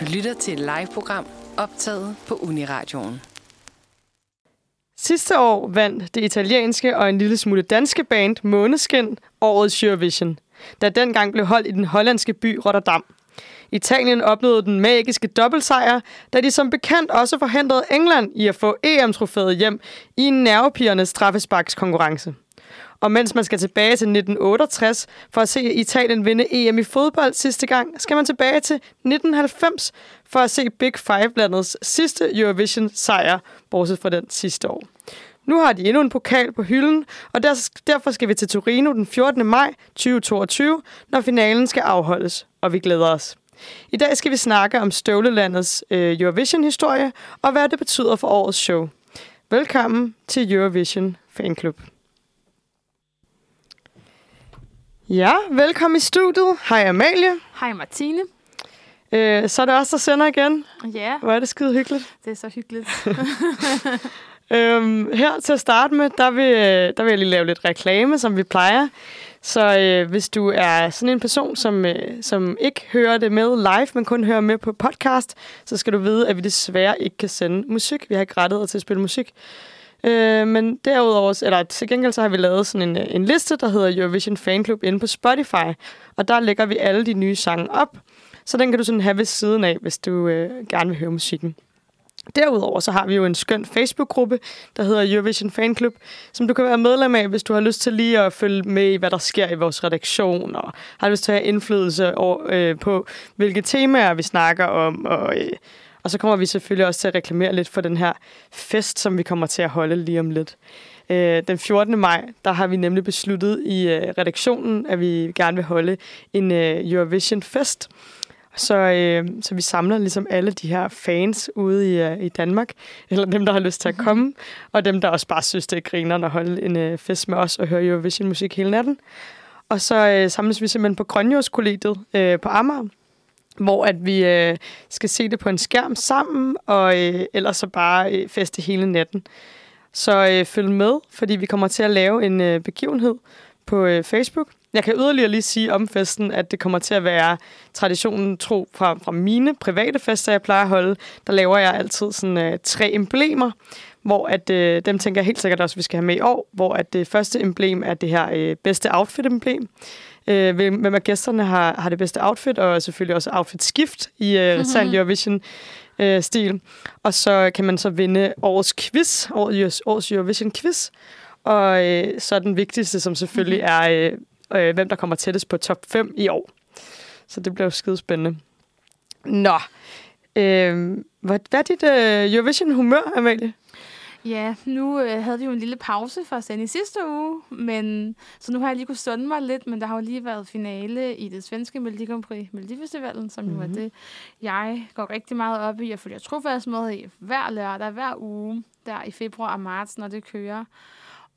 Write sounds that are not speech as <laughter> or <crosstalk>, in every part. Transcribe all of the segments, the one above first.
Du lytter til et live-program optaget på Uniradioen. Sidste år vandt det italienske og en lille smule danske band Måneskin årets Eurovision, der dengang blev holdt i den hollandske by Rotterdam. Italien opnåede den magiske dobbeltsejr, da de som bekendt også forhindrede England i at få EM-trofæet hjem i en nervepigernes straffesparkskonkurrence. Og mens man skal tilbage til 1968 for at se Italien vinde EM i fodbold sidste gang, skal man tilbage til 1990 for at se Big Five-landets sidste Eurovision-sejr, bortset fra den sidste år. Nu har de endnu en pokal på hylden, og derfor skal vi til Torino den 14. maj 2022, når finalen skal afholdes, og vi glæder os. I dag skal vi snakke om Støvlelandets øh, Eurovision-historie og hvad det betyder for årets show. Velkommen til Eurovision Fanklub. Ja, velkommen i studiet. Hej Amalie. Hej Martine. Øh, så er det også der sender igen. Ja. Hvor er det skide hyggeligt. Det er så hyggeligt. <laughs> øhm, her til at starte med, der vil, der vil jeg lige lave lidt reklame, som vi plejer. Så øh, hvis du er sådan en person, som, øh, som ikke hører det med live, men kun hører med på podcast, så skal du vide, at vi desværre ikke kan sende musik. Vi har ikke rettet til at spille musik. Øh, men derudover, eller til gengæld så har vi lavet sådan en, øh, en liste, der hedder Eurovision Fanclub inde på Spotify. Og der lægger vi alle de nye sange op. Så den kan du sådan have ved siden af, hvis du øh, gerne vil høre musikken. Derudover så har vi jo en skøn Facebook-gruppe, der hedder Eurovision Fanclub, som du kan være medlem af, hvis du har lyst til lige at følge med i, hvad der sker i vores redaktion, og har lyst til at have indflydelse over, øh, på, hvilke temaer vi snakker om, og, øh, og så kommer vi selvfølgelig også til at reklamere lidt for den her fest, som vi kommer til at holde lige om lidt. Øh, den 14. maj, der har vi nemlig besluttet i øh, redaktionen, at vi gerne vil holde en øh, Eurovision-fest, så, øh, så vi samler ligesom alle de her fans ude i, uh, i Danmark, eller dem, der har lyst til at komme, mm-hmm. og dem, der også bare synes, det er griner at holde en uh, fest med os og høre Eurovision-musik hele natten. Og så øh, samles vi simpelthen på Grønjordskollegiet øh, på Amager, hvor at vi øh, skal se det på en skærm sammen, og øh, ellers så bare øh, feste hele natten. Så øh, følg med, fordi vi kommer til at lave en øh, begivenhed på øh, Facebook, jeg kan yderligere lige sige om festen, at det kommer til at være traditionen tro fra, fra mine private fester, jeg plejer at holde. Der laver jeg altid sådan øh, tre emblemer, hvor at, øh, dem tænker jeg helt sikkert også, at vi skal have med i år, hvor at det første emblem er det her øh, bedste outfit-emblem. Uh, hvem af gæsterne har, har det bedste outfit, og selvfølgelig også outfit-skift i uh, mm-hmm. Sand Eurovision uh, stil. Og så kan man så vinde årets quiz, årets, årets Eurovision quiz. Og øh, så den vigtigste, som selvfølgelig mm-hmm. er øh, øh, hvem der kommer tættest på top 5 i år. Så det bliver jo skide spændende. Nå, øh, hvad, hvad er dit øh, Eurovision-humør, Amalie? Ja, nu øh, havde vi jo en lille pause fra at sende i sidste uge, men så nu har jeg lige kunnet sunde mig lidt, men der har jo lige været finale i det svenske Melodi Grand Prix Melodifestivalen, som mm-hmm. jo er mhm. det, jeg går rigtig meget op i. Jeg følger trofast med i hver lørdag, hver uge, der i februar og marts, når det kører.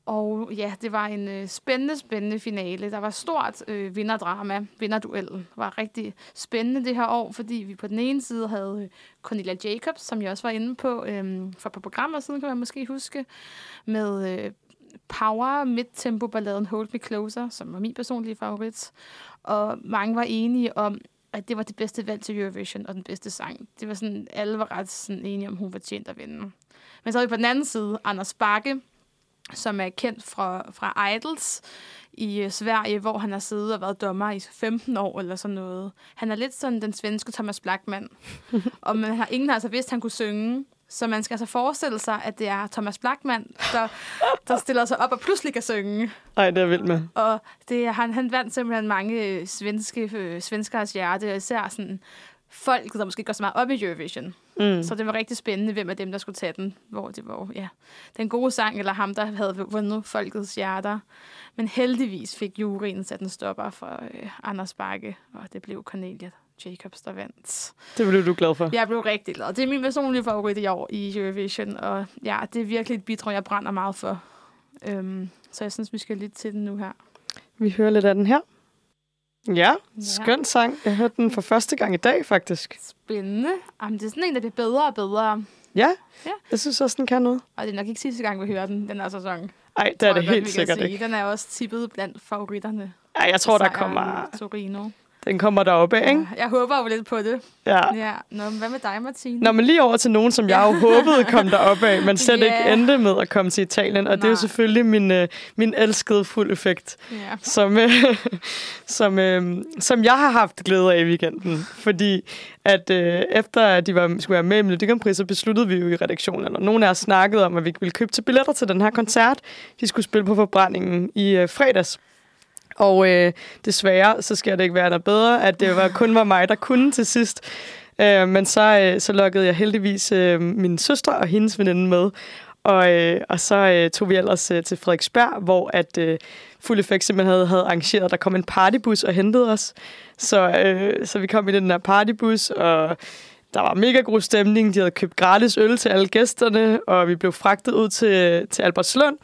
Og ja, det var en øh, spændende, spændende finale. Der var stort øh, vinderdrama. Vinderduellen var rigtig spændende det her år, fordi vi på den ene side havde øh, Cornelia Jacobs, som jeg også var inde på øh, for på programmer siden, kan man måske huske, med øh, power midt-tempo balladen Hold Me Closer, som var min personlige favorit. Og mange var enige om, at det var det bedste valg til Eurovision og den bedste sang. Det var sådan, alle var ret sådan enige om, hun var tjent at vinde. Men så havde vi på den anden side Anders Bakke, som er kendt fra, fra Idols i øh, Sverige, hvor han har siddet og været dommer i 15 år eller sådan noget. Han er lidt sådan den svenske Thomas Blackman. <laughs> og man har, ingen har altså vidst, at han kunne synge. Så man skal altså forestille sig, at det er Thomas Blackman, der, der stiller sig op og pludselig kan synge. Nej, det er vildt med. Og det, han, han vandt simpelthen mange svenske, øh, svenskers hjerte, især sådan folk, der måske går så meget op i Eurovision. Mm. Så det var rigtig spændende, hvem af dem, der skulle tage den. Hvor det var ja, den gode sang, eller ham, der havde vundet folkets hjerter. Men heldigvis fik juryen sat en stopper for øh, Anders Bakke, og det blev Cornelia Jacobs, der vandt. Det blev du glad for? Jeg blev rigtig glad. Det er min personlige favorit i år i Eurovision, og ja, det er virkelig et bidrag, jeg brænder meget for. Øhm, så jeg synes, vi skal lytte til den nu her. Vi hører lidt af den her. Ja, skøn sang. Jeg hørte den for første gang i dag, faktisk. Spændende. Jamen, det er sådan en, der bliver bedre og bedre. Ja, ja. jeg synes også, den kan noget. Og det er nok ikke sidste gang, vi hører den, den her sæson. Nej, det er det helt sikkert ikke. Den er også tippet blandt favoritterne. Ja, jeg tror, der kommer... Torino. Den kommer deroppe ikke? Jeg håber jo lidt på det. Ja. Ja. Nå, men hvad med dig, Martine? Nå, men lige over til nogen, som jeg jo håbede kom derop af, men slet Ja. ikke endte med at komme til Italien. Og det er jo Nej. selvfølgelig min, øh, min elskede fuld effekt, Ja. som, øh, som, øh, som jeg har haft glæde af i weekenden. Fordi at øh, efter at de var, skulle være med i Melodi Grand Prix, så besluttede vi jo i redaktionen, og nogen af os snakkede om, at vi ville købe til billetter til den her koncert. De skulle spille på forbrændingen i øh, fredags. Og øh, desværre, så skal det ikke være der bedre, at det var, kun var mig, der kunne til sidst. Øh, men så, øh, så lukkede jeg heldigvis øh, min søster og hendes veninde med. Og, øh, og så øh, tog vi ellers øh, til Frederiksberg, hvor at øh, Fuld Effekt simpelthen havde, havde arrangeret, at der kom en partybus og hentede os. Så, øh, så vi kom i den der partybus, og der var mega god stemning. De havde købt gratis øl til alle gæsterne, og vi blev fragtet ud til, til Albertslund,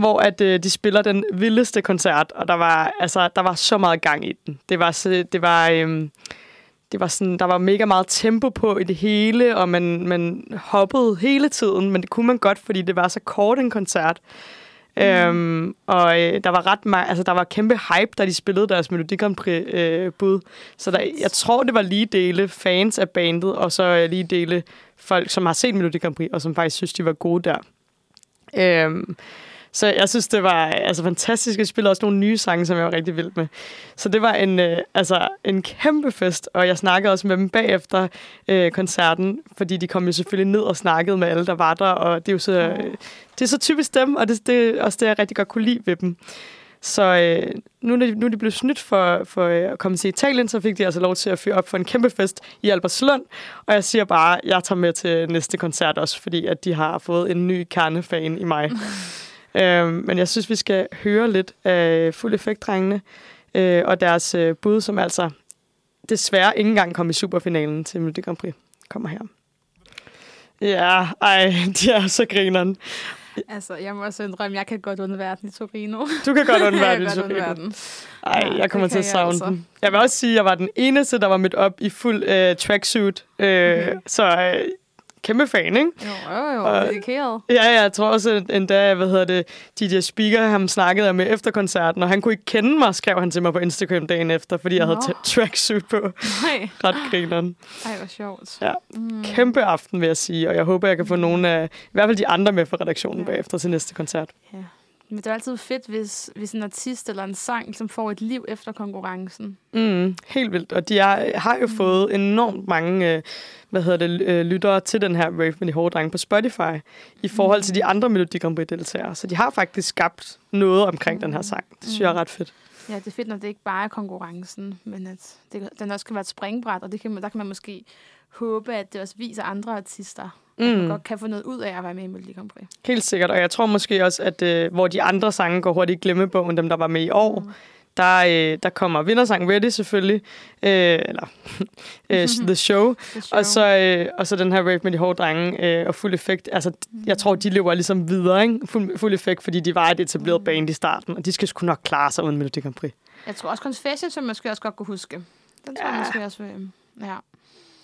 hvor at, øh, de spiller den vildeste koncert, og der var, altså, der var så meget gang i den. Det var, det var, øhm, det var sådan, der var mega meget tempo på i det hele, og man, man hoppede hele tiden, men det kunne man godt, fordi det var så kort en koncert. Mm. Øhm, og øh, der var ret meget, altså der var kæmpe hype, da de spillede deres Melodi Grand Prix øh, bud. Så der, jeg tror, det var lige dele fans af bandet, og så øh, lige dele folk, som har set Melodi Grand Prix, og som faktisk synes, de var gode der. Øhm, så jeg synes, det var altså, fantastisk. Jeg spillede også nogle nye sange, som jeg var rigtig vild med. Så det var en, øh, altså, en kæmpe fest, og jeg snakkede også med dem bagefter øh, koncerten, fordi de kom jo selvfølgelig ned og snakkede med alle, der var der, og det er jo så, øh, det er så typisk dem, og det, det er også det, jeg rigtig godt kunne lide ved dem. Så øh, nu, er de, nu er de blevet snydt for, for øh, at komme til Italien, så fik de altså lov til at fyre op for en kæmpe fest i Albertslund. Og jeg siger bare, at jeg tager med til næste koncert også, fordi at de har fået en ny kernefan i mig. <laughs> øhm, men jeg synes, vi skal høre lidt af Fuld Effekt-drengene øh, og deres øh, bud, som altså desværre ikke engang kom i superfinalen til Melodi Grand Prix. Kommer her. Ja, ej, <laughs> de er så grineren. Altså, jeg må også indrømme, jeg kan godt undvære den i Torino. Du kan godt <laughs> undvære godt undvære Sofie. den. Ej, Ja, jeg kommer til at kan jeg savne altså. den. Jeg vil også sige, at jeg var den eneste, der var mødt op i fuld øh, tracksuit. Øh, Okay. Så øh, kæmpe fan, ikke? Jo, jo, jo, Og- dedikeret. Ja, ja, jeg tror også at endda, hvad hedder det, DJ Speaker, ham snakkede jeg med efter koncerten, og han kunne ikke kende mig, skrev han til mig på Instagram dagen efter, fordi jeg havde Nå. t- tracksuit på. Nej, Ret grineren. ej, hvor sjovt. Ja. Mm. Kæmpe aften, vil jeg sige, og jeg håber, jeg kan få nogle af, i hvert fald de andre med fra redaktionen Ja. bagefter til næste koncert. Ja. Men det er altid fedt, hvis, hvis en artist eller en sang ligesom får et liv efter konkurrencen. Mm, helt vildt. Og de er, har jo fået enormt mange øh, hvad hedder det, øh, lyttere til den her Rave med de hårde drenge på Spotify, i forhold til de andre Melodi Grand Prix-deltagere. Så de har faktisk skabt noget omkring den her sang. Det synes jeg er ret fedt. Ja, det er fedt, når det ikke bare er konkurrencen, men at det, den også kan være et springbræt, og det kan, der kan man måske håbe, at det også viser andre artister, mm. at man Mm. godt kan få noget ud af at være med i Melodi Grand Prix. Helt sikkert. Og jeg tror måske også, at øh, hvor de andre sange går hurtigt i glemmebogen, dem der var med i år, Mm. der, øh, der kommer vindersangen Ready selvfølgelig, øh, eller <laughs> øh, The Show, <laughs> Det er Og så, øh, og så den her rave med de hårde drenge øh, og fuld effekt. Altså, jeg tror, de lever ligesom videre, ikke? Fuld, fuld effekt, fordi de var et etableret band i starten, og de skal sgu nok klare sig uden Melodi Grand Prix. Jeg tror også Confession, som jeg måske også godt kunne huske. Den tror jeg Ja. måske også vil... Ja.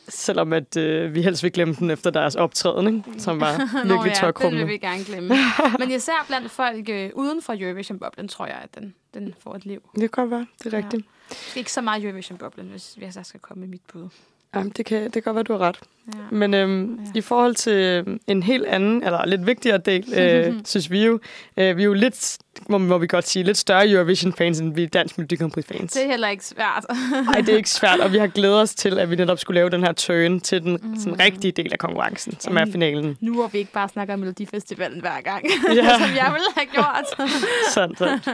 Selvom at øh, vi helst vil glemme den efter deres optræden, ikke? som var <laughs> Nå virkelig ja, den vil tørkrummende. vi gerne glemme. <laughs> Men især blandt folk øh, uden for Eurovision-boblen, tror jeg, at den, den får et liv. Det kan godt være, det er Ja. rigtigt. Måske ikke så meget Eurovision-boblen, hvis, hvis jeg skal komme med mit bud. Ja. Jamen, det, kan, det kan godt være, du har ret. Ja. Men øhm, Ja. i forhold til øhm, en helt anden, eller lidt vigtigere del, <laughs> øh, synes vi jo, øh, vi er jo lidt, må, må vi godt sige, lidt større Eurovision-fans, end vi er Dansk Melodi Grand Prix-fans. Det er heller ikke svært. <laughs> Nej, det er ikke svært, og vi har glædet os til, at vi netop skulle lave den her turn til den mm. sådan, rigtige del af konkurrencen, som er finalen. nu hvor vi ikke bare snakker om Melodifestivalen hver gang, Ja. <laughs> som jeg ville have gjort. Sandt, sandt.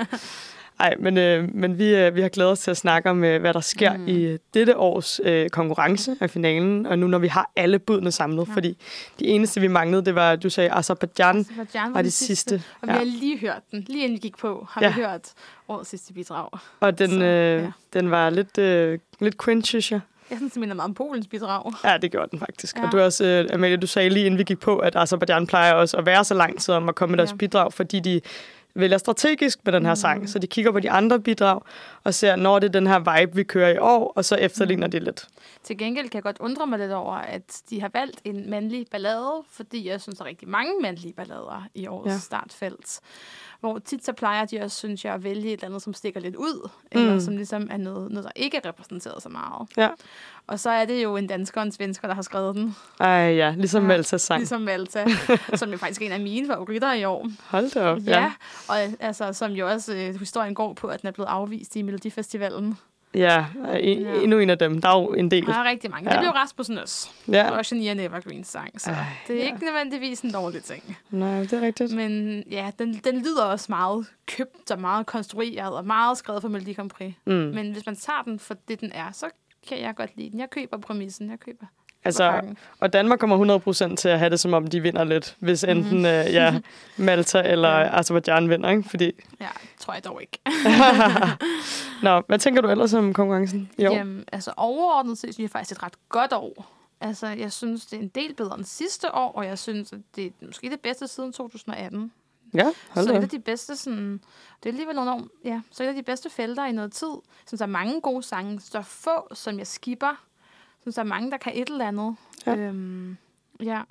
Ej, men, øh, men vi, øh, vi har glædet os til at snakke om, øh, hvad der sker mm. i dette års øh, konkurrence af finalen, og nu når vi har alle budene samlet, ja. Ja. fordi de eneste, vi manglede, det var, du sagde, Azerbaijan Aserbajdsjan var det sidste. Og vi har lige hørt den. Lige inden vi gik på, har Ja. vi hørt årets sidste bidrag. Og den, Så, øh, ja. den var lidt, øh, lidt cringe, synes jeg. Jeg synes, det minder meget om Polens bidrag. Ja, det gjorde den faktisk. Ja. Ja. Og du også, øh, Amalie, du sagde lige inden vi gik på, at Azerbaijan plejer også at være så lang tid om at komme med deres Ja. bidrag, fordi de vælger strategisk med den her Mm. sang. Så de kigger på de andre bidrag og ser, når det er den her vibe, vi kører i år, og så efterligner Mm. det lidt. Til gengæld kan jeg godt undre mig lidt over, at de har valgt en mandlig ballade, fordi jeg synes, der er rigtig mange mandlige ballader i årets ja. startfelt. Hvor tit så plejer de også, synes jeg, at vælge et eller andet, som stikker lidt ud, mm. eller som ligesom er noget, noget, der ikke er repræsenteret så meget. Ja. Og så er det jo en dansker og en svensker, der har skrevet den. Ej ja, ligesom ja, Maltas sang. Ligesom Malta, <laughs> som er faktisk en af mine favoritter i år. Hold da op, ja. ja. Og altså, som jo også øh, historien går på, at den er blevet afvist i Melodifestivalen. Ja, en, ja, endnu en af dem. Der er jo en del. Der er rigtig mange. Ja. Det blev Rasmussen også. Ja. Og også Shania Evergreen sang, så Ej, det er ja. ikke nødvendigvis en dårlig ting. Nej, det er rigtigt. Men ja, den, den lyder også meget købt og meget konstrueret og meget skrevet for Melodi Grand Prix. Mm. Men hvis man tager den for det, den er, så kan jeg godt lide den. Jeg køber præmissen. Jeg køber Altså, og Danmark kommer 100% til at have det, som om de vinder lidt, hvis mhm. enten mm. øh, ja, <laughs> Malta eller ja. Azerbaijan vinder, ikke? Fordi... Ja, tror jeg dog ikke. <laughs> Nå, hvad tænker du ellers om konkurrencen i år? Jamen, altså overordnet set synes jeg faktisk et ret godt år. Altså, jeg synes, det er en del bedre end sidste år, og jeg synes, at det er måske det bedste siden 2018. Ja, hold Så et af de bedste, sådan, det er alligevel nogle, ja, så et af de bedste felter i noget tid. Så der er mange gode sange, så der er få, som jeg skipper. Så der er mange, der kan et eller andet. Ja. Øhm, ja.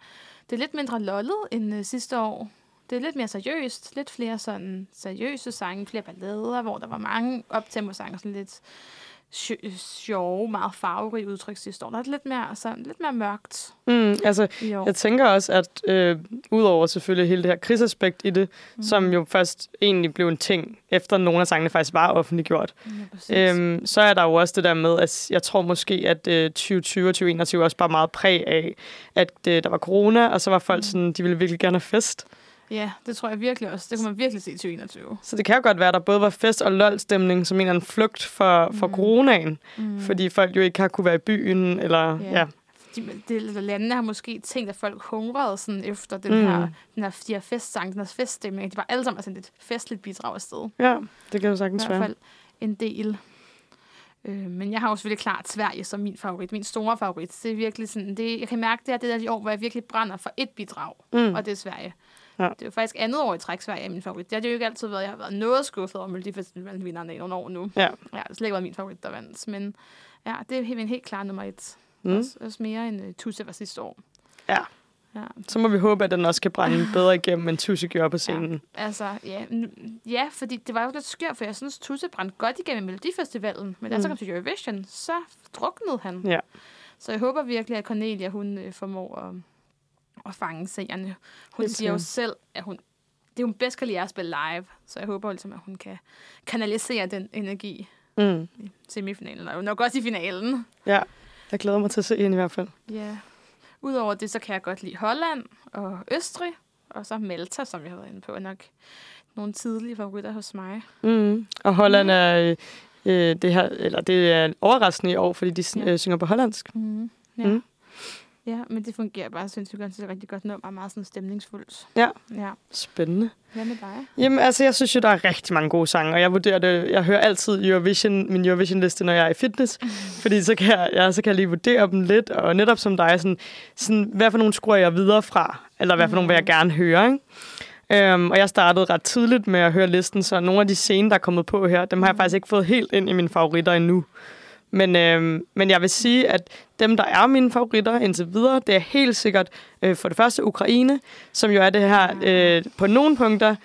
Det er lidt mindre lollet end øh, sidste år. Det er lidt mere seriøst. Lidt flere sådan seriøse sange, flere ballader, hvor der var mange optempo-sange, sådan lidt sjove, meget farverige udtryk sidste år. Der er lidt mere, sådan, lidt mere mørkt. Mm, altså, jeg tænker også, at øh, udover selvfølgelig hele det her krigsaspekt i det, mm. som jo først egentlig blev en ting, efter nogle af sangene faktisk var offentliggjort, ja, øhm, så er der jo også det der med, at jeg tror måske, at øh, 2020 og 2021 også bare meget præg af, at øh, der var corona, og så var folk mm. sådan, de ville virkelig gerne have fest. Ja, det tror jeg virkelig også. Det kunne man virkelig se i 2021. Så det kan jo godt være, at der både var fest og lol-stemning som en eller anden flugt for, for mm. coronaen. Mm. Fordi folk jo ikke har kunne være i byen, eller ja. ja. De, de, landene har måske tænkt, at folk hungrede sådan efter den mm. her, den her, de her festsang, den her feststemning. De var alle sammen sådan et festligt bidrag afsted. Ja, det kan jo sagtens være. I hvert fald en del. Øh, men jeg har jo selvfølgelig klart Sverige som min favorit, min store favorit. Det er virkelig sådan, det, jeg kan mærke, det er det der de år, hvor jeg virkelig brænder for et bidrag, mm. og det er Sverige. Ja. Det er jo faktisk andet år i træk, Sverige er min favorit. Det har det jo ikke altid været. Jeg har været noget skuffet over Melodifestivalen-vinderne i nogle år nu. Ja. ja det har slet ikke været min favorit, der vandt. Men ja, det er helt, helt klart nummer et. Mm. Også, også mere end uh, Tusse var sidste år. Ja. Ja. Så må vi håbe, at den også kan brænde bedre igennem, end Tusse gjorde på scenen. Ja, altså, ja, ja, fordi det var jo lidt skørt, for jeg synes, Tusse brændte godt igennem Melodifestivalen, men mm. da så kom til Eurovision, så druknede han. Ja. Så jeg håber virkelig, at Cornelia, hun øh, formår at, at fange seerne. Hun det siger jo selv, at hun, det er hun bedst kan lide at spille live, så jeg håber ligesom, at hun kan kanalisere den energi mm. i semifinalen, og nok også i finalen. Ja, jeg glæder mig til at se hende i hvert fald. Ja. Udover det, så kan jeg godt lide Holland og Østrig, og så Malta, som jeg har været inde på, nok nogle tidlige favoritter hos mig. Mm. Og Holland mm. er øh, det her, eller det er overraskende i år, fordi de ja. øh, synger på hollandsk. Mm. Ja. Mm. Ja, men det fungerer bare sindssygt godt. Det er rigtig godt nummer, meget sådan stemningsfuldt. Ja. ja. Spændende. Hvad med dig? Jamen, altså, jeg synes jo, der er rigtig mange gode sange, og jeg vurderer det, jeg hører altid Eurovision, min Eurovision-liste, når jeg er i fitness, <laughs> fordi så kan jeg, ja, så kan jeg lige vurdere dem lidt, og netop som dig, sådan, sådan, hvad for nogle skruer jeg videre fra, eller hvad for mm. nogle vil jeg gerne høre, ikke? Um, og jeg startede ret tidligt med at høre listen, så nogle af de scener, der er kommet på her, dem har jeg mm. faktisk ikke fået helt ind i mine favoritter endnu. Men, øh, men jeg vil sige, at dem, der er mine favoritter indtil videre, det er helt sikkert øh, for det første Ukraine, som jo er det her øh, på nogle punkter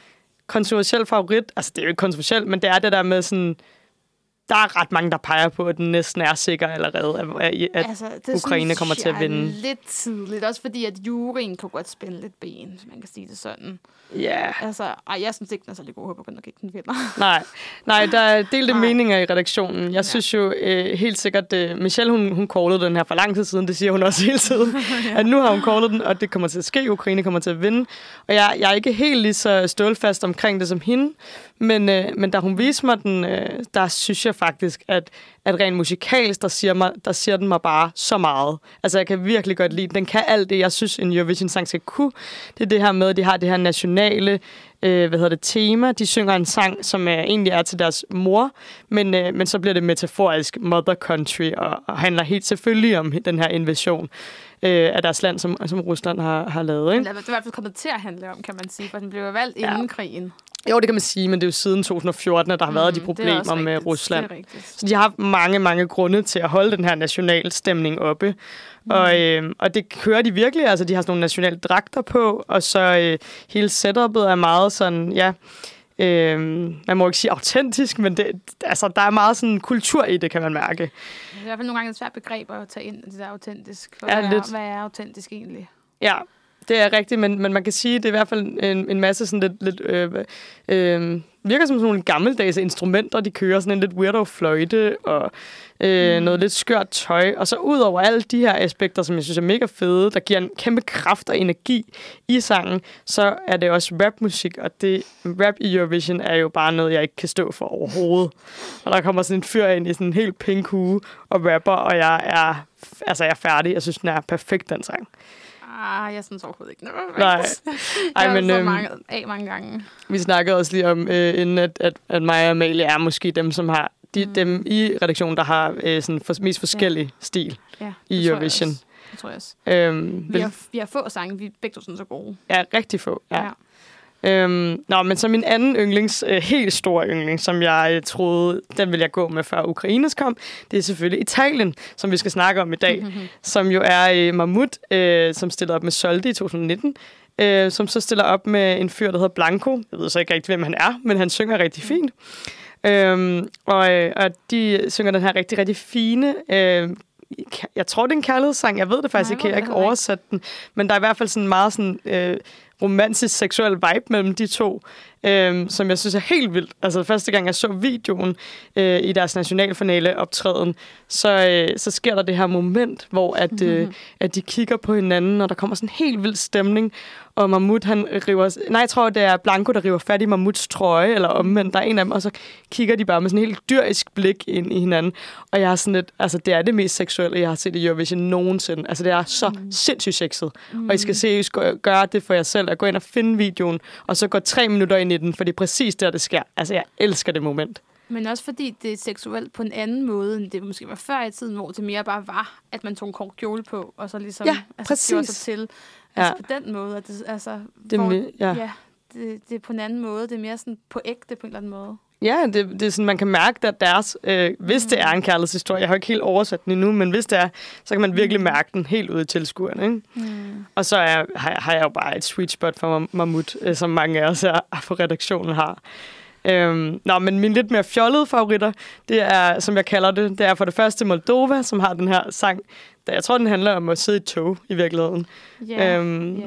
kontroversiel favorit. Altså, det er jo ikke kontroversielt, men det er det der med sådan der er ret mange, der peger på, at den næsten er sikker allerede, at, at altså, det Ukraine kommer til at vinde. lidt tidligt, også fordi, at juryen kan godt spænde lidt ben, hvis man kan sige det sådan. Ja. Yeah. Altså, ej, jeg synes ikke, den er særlig god. Jeg håber nok ikke, den vinder. <laughs> Nej. Nej, der er delte Nej. meninger i redaktionen. Jeg ja. synes jo øh, helt sikkert, at Michelle, hun, hun callede den her for lang tid siden. Det siger hun også hele tiden. <laughs> ja. At nu har hun callet den, og det kommer til at ske. Ukraine kommer til at vinde. Og jeg, jeg er ikke helt lige så stålfast omkring det som hende. Men, øh, men da hun viste mig den, øh, der synes jeg faktisk, at, at rent musikalsk, der siger, mig, der siger den mig bare så meget. Altså, jeg kan virkelig godt lide den. Den kan alt det, jeg synes, en Eurovision-sang skal kunne. Det er det her med, at de har det her nationale øh, hvad hedder det, tema. De synger en sang, som er, egentlig er til deres mor, men, øh, men så bliver det metaforisk mother country, og, og handler helt selvfølgelig om den her invasion øh, af deres land, som, som Rusland har, har lavet. Ikke? Det er i hvert fald kommet til at handle om, kan man sige, for den blev valgt ja. inden krigen. Jo, det kan man sige, men det er jo siden 2014, at der har været mm, de problemer med Rusland. Så de har haft mange, mange grunde til at holde den her nationalstemning oppe. Mm. Og, øh, og det kører de virkelig. Altså, de har sådan nogle nationale dragter på, og så øh, hele setupet er meget sådan, ja, Øh, man må ikke sige autentisk, men det, altså, der er meget sådan kultur i det, kan man mærke. Det er i hvert fald nogle gange et svært begreb at tage ind, det der autentisk. For Ja, hvad, lidt. er, hvad er autentisk egentlig? Ja, det er rigtigt, men, men man kan sige, at det er i hvert fald en, en masse sådan lidt... lidt øh, øh, virker som sådan nogle gammeldags instrumenter, de kører sådan en lidt weirdo fløjte og øh, mm. noget lidt skørt tøj. Og så ud over alle de her aspekter, som jeg synes er mega fede, der giver en kæmpe kraft og energi i sangen, så er det også rapmusik, og det rap i Eurovision er jo bare noget, jeg ikke kan stå for overhovedet. Og der kommer sådan en fyr ind i sådan en helt pink hue og rapper, og jeg er, altså jeg er færdig. Jeg synes, den er perfekt, den sang. Ah, jeg synes overhovedet ikke noget. Nej. Ej, <laughs> jeg men, men, så øhm, mange, af mange gange. Vi snakkede også lige om, øh, inden at, at, at mig og Amalie er måske dem, som har de, mm. dem i redaktionen, der har øh, sådan for, mest forskellige ja. stil Ja, i det tror jeg også. Det tror jeg også. Øhm, Vi vel, har, vi har få sange, vi er begge to sådan så gode. ja, rigtig få. Ja. ja. Øhm, nå, men så min anden yndlings, øh, helt store yndling, som jeg øh, troede, den ville jeg gå med før Ukraines kom, det er selvfølgelig Italien, som vi skal snakke om i dag, som jo er øh, Mahmoud, øh, som stillede op med Soldi i 2019, øh, som så stiller op med en fyr, der hedder Blanco. Jeg ved så ikke rigtig, hvem han er, men han synger rigtig fint. Øhm, og, øh, og de synger den her rigtig, rigtig fine... Øh, jeg tror, det er en kærlighedssang. Jeg ved det faktisk Nej, ikke. Jeg har ved ikke oversat den. Men der er i hvert fald sådan meget sådan... Øh, romantisk seksuel vibe mellem de to, øhm, som jeg synes er helt vildt. Altså første gang jeg så videoen øh, i deres nationalfinale optræden, så, øh, så sker der det her moment, hvor at, øh, at de kigger på hinanden, og der kommer sådan en helt vild stemning, og Mahmoud, han river... Nej, jeg tror, det er Blanco, der river fat i Mahmouds trøje, eller omvendt. Der er en af dem, og så kigger de bare med sådan en helt dyrisk blik ind i hinanden. Og jeg er sådan lidt... Altså, det er det mest seksuelle, jeg har set i Eurovision nogensinde. Altså, det er så mm. sindssygt sexet. Mm. Og I skal seriøst gø- gøre det for jer selv, at gå ind og finde videoen, og så gå tre minutter ind i den, for det er præcis der, det sker. Altså, jeg elsker det moment. Men også fordi det er seksuelt på en anden måde, end det måske var før i tiden, hvor det mere bare var, at man tog en kort kjole på, og så ligesom Ja, altså, gjorde sig præcis. til. Ja. Altså på den måde, at det, altså, Det, hvor, ja. ja, det, det er på en anden måde. Det er mere sådan på ægte på en eller anden måde. Ja, det, det er sådan, man kan mærke, at deres, øh, hvis det er en kærlighedshistorie, jeg har ikke helt oversat den endnu, men hvis det er, så kan man virkelig mærke den helt ude i tilskueren. Ikke? Mm. Og så er, har, jeg- har jeg jo bare et sweet spot for Mam- Mahmoud, øh, som mange af os er, <laughs> på redaktionen har. Øhm, nå, men mine lidt mere fjollede favoritter, det er, som jeg kalder det, det er for det første Moldova, som har den her sang, der jeg tror, den handler om at sidde i tog i virkeligheden. Ja, Øhm, ja.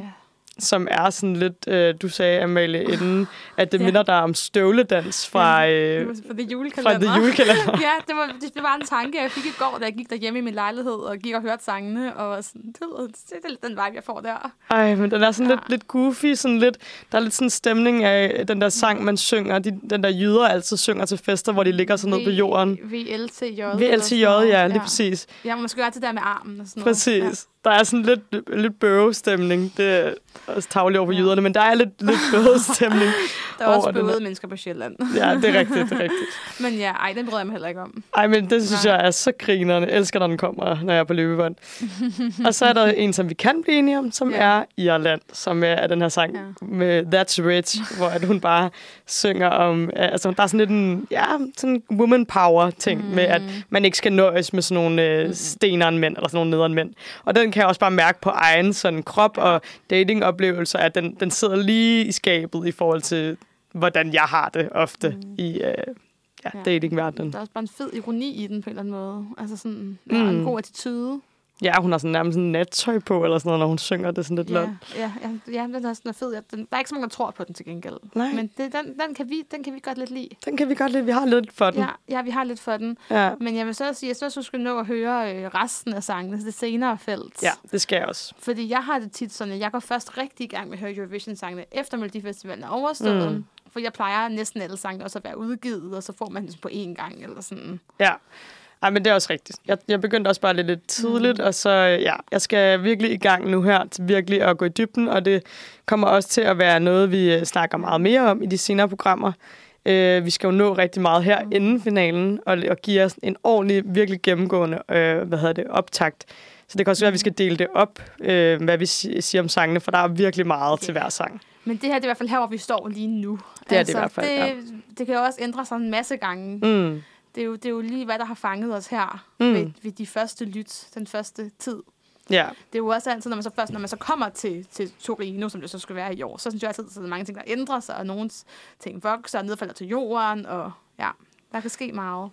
Som er sådan lidt, øh, du sagde, Amalie, inden, at det Ja. minder dig om støvledans fra, øh, fra julekalender. The Julekalender. <laughs> ja, det var, det, det var en tanke, jeg fik i går, da jeg gik derhjemme i min lejlighed og gik og hørte sangene, og var sådan, det, det er lidt den vibe, jeg får der. Ej, men den er sådan Ja. lidt, lidt goofy, sådan lidt, der er lidt sådan en stemning af den der sang, man synger, de, den der jyder altid synger til fester, hvor de ligger sådan ned på jorden. VLTJ. VLTJ, ja, lige præcis. Ja, man skal gøre det der med armen og sådan noget. Præcis. Der er sådan lidt, lidt bøvestemning. Det er også tavligt over Ja. jyderne, men der er lidt, lidt bøvestemning. <laughs> Der er også bøvede mennesker på Sjælland. Ja, det er rigtigt, det er rigtigt. <laughs> Men ja, ej, den bryder jeg mig heller ikke om. Ej, men det synes Nej. jeg er så grinerende. Jeg elsker, når den kommer, når jeg er på løbebånd. <laughs> og så er der en, som vi kan blive enige om, som Ja. er Irland, som er den her sang Ja. med That's Rich, hvor at hun bare synger om... Altså, der er sådan lidt en ja, sådan woman power ting mm. med, at man ikke skal nøjes med sådan nogle øh, steneren mænd, eller sådan nogle nederen mænd. Og den kan jeg også bare mærke på egen sådan krop og datingoplevelser, at den, den sidder lige i skabet i forhold til, hvordan jeg har det ofte mm. i øh, ja, Ja. datingverdenen. Der er også bare en fed ironi i den på en eller anden måde. Altså sådan, Mm. en god attitude. Ja, hun har sådan nærmest sådan nattøj på, eller sådan noget, når hun synger det er sådan lidt Ja, lort. ja, ja, ja, den er sådan fed. Ja, Den, der er ikke så mange, der tror på den til gengæld. Nej. Men det, den, den, kan vi, den kan vi godt lidt lide. Den kan vi godt lide. Vi har lidt for den. Ja, ja, vi har lidt for den. Ja, Men jeg vil så sige, jeg synes, du skal nå at høre øh, resten af sangene, det senere felt. ja det skal jeg også. Fordi jeg har det tit sådan, at jeg går først rigtig i gang med at høre Eurovision-sangene, efter Melodifestivalen er overstået. Mm. For jeg plejer næsten alle sangene også at være udgivet, og så får man ligesom på én gang, eller sådan. Ja. Ej, men det er også rigtigt. Jeg, jeg begyndte også bare lidt, lidt tidligt, mm. og så, øh, ja, jeg skal virkelig i gang nu her, til virkelig at gå i dybden, og det kommer også til at være noget, vi øh, snakker meget mere om i de senere programmer. Øh, vi skal jo nå rigtig meget her mm. inden finalen, og, og give os en ordentlig, virkelig gennemgående, øh, hvad hedder det, optakt. Så det kan også være, at vi skal dele det op, øh, hvad vi si- siger om sangene, for der er virkelig meget okay. til hver sang. Men det her det er i hvert fald her, hvor vi står lige nu. Det er det i hvert fald, det, ja. det kan jo også ændre sig en masse gange. Mm. Det, er jo, det er jo lige, hvad der har fanget os her Mm. ved, ved de første lyt, den første tid. Ja. Det er jo også altid, når man så først, når man så kommer til, til Torino, som det så skal være i år, så synes jeg altid, at der er mange ting, der ændrer sig, og nogle ting vokser og nedfalder til jorden, og ja, der kan ske meget.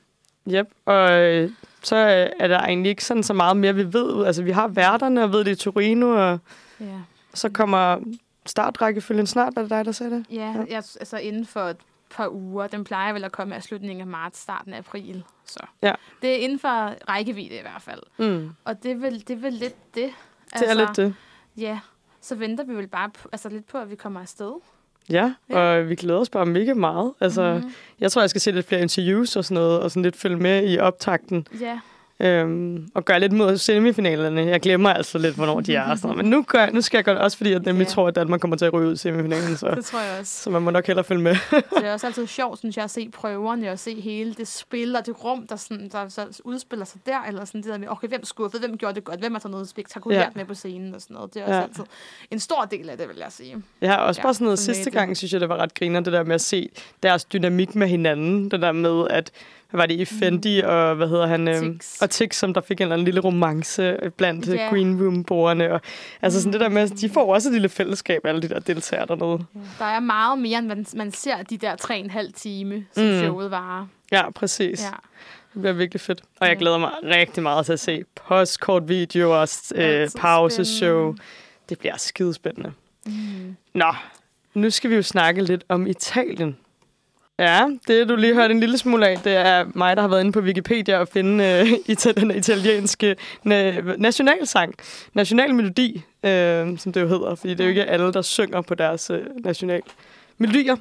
Yep, og øh, så øh, er der egentlig ikke sådan så meget mere, vi ved. Altså, vi har værterne og ved det i Torino, og Ja, så kommer startrækkefølgen snart. Er det dig, der sagde det? ja jeg, altså inden for et par uger, den plejer vel at komme af slutningen af marts, starten af april. Så Ja. det er inden for rækkevidde i hvert fald. Mm. Og det er vel, det er vel lidt det. Det er lidt det. Ja, så venter vi vel bare på, altså lidt på, at vi kommer afsted. Ja, Ja. og vi glæder os bare mega meget. Altså, Mhm. mm. jeg tror, jeg skal se lidt flere interviews og sådan noget, og sådan lidt følge med i optakten. Ja, Øhm, og gøre lidt mod semifinalerne. Jeg glemmer altså lidt, hvornår de er. Sådan. Men nu, gør, nu skal jeg det også, fordi jeg nemlig Ja. tror, at Danmark kommer til at ryge ud i semifinalen. Så, det tror jeg også. så man må nok hellere følge med. <laughs> Det er <laughs> også altid sjovt, synes jeg, at se prøverne og se hele det spil og det rum, der, sådan, der så udspiller sig der. Eller sådan det der med, okay, hvem skuffede, hvem gjorde det godt, hvem har taget noget spektakulært Ja. ja. med på scenen og sådan noget. Det er også Ja. ja. altid en stor del af det, vil jeg sige. Har også Ja, bare sådan noget sidste gang, synes jeg, det var ret griner, det der med at se deres dynamik med hinanden. Det der med, at var det i Fendi og hvad hedder han? Tix. og Tix, som der fik en eller anden lille romance blandt Ja. yeah. Green Room-bordene. Og, altså sådan det der med, at de får også et lille fællesskab, alle de der deltagere dernede. Der er meget mere, end man, man ser de der tre og en halv time, som Mm. mm. showet varer. Ja, præcis. Ja. Det bliver virkelig fedt. Og jeg glæder mig rigtig meget til at se postkortvideoer, øh, pauseshow. Det bliver skidespændende. Mm. Nå, nu skal vi jo snakke lidt om Italien. Ja, det du lige hørte en lille smule af, det er mig, der har været inde på Wikipedia og finde øh, ita- den italienske na- nationalsang, nationalmelodi, øh, som det jo hedder, fordi det er jo ikke alle, der synger på deres øh, national melodier.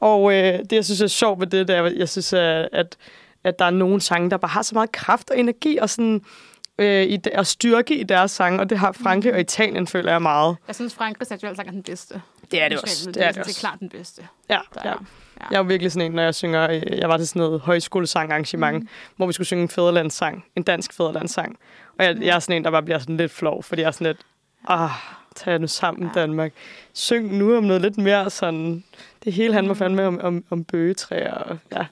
Og øh, det, jeg synes er sjovt ved det, det er, at jeg synes, at, at, at der er nogle sange, der bare har så meget kraft og energi og sådan øh, i, og styrke i deres sange, og det har Frankrig og Italien, føler jeg meget. Jeg synes, Frankrigs nationalsang er den bedste. Det er det også. Det er det. Det er klart den bedste. Ja, Der ja. er. Jeg er jo virkelig sådan en, når jeg synger... øh, Jeg var til sådan noget højskolesang-arrangement, mm. hvor vi skulle synge en fædrelandssang. En dansk fædrelandssang. Og jeg, jeg er sådan en, der bare bliver sådan lidt flov, fordi jeg er sådan lidt... Ah, tag nu sammen, Ja. Danmark. Syng nu om noget lidt mere sådan... Det hele handler fandme om, om, om bøgetræer. Og, ja.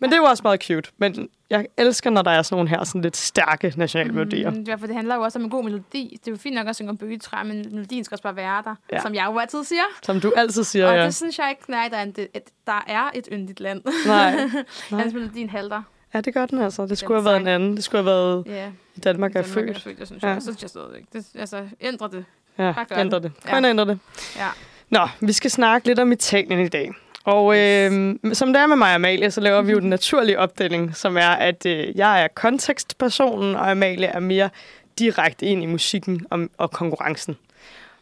Men det er jo også meget cute. Men jeg elsker, når der er sådan nogle her sådan lidt stærke nationalmelodier. Mm, ja, for det handler jo også om en god melodi. Det er jo fint nok at synge om bøgetræ, men melodien skal også bare være der, Ja. som jeg jo altid siger. Som du altid siger, og ja. det synes jeg ikke, nej, der er, en, et, der er et yndigt land. Nej. <laughs> Nej. Hans melodien halter. Ja, det gør den altså. Det skulle Den have været en sang. anden. Det skulle have været Ja, i Danmark er Danmark født. Er født jeg synes Ja. jeg. Så synes jeg stadigvæk. Det, altså, ændre det. Ja, ændre det. det. Kun Ja. ændre det. Ja. Nå, vi skal snakke lidt om Italien i dag. Og øh, som det er med mig og Amalie, så laver vi jo den naturlige opdeling, som er, at øh, jeg er kontekstpersonen, og Amalie er mere direkte ind i musikken og, og konkurrencen.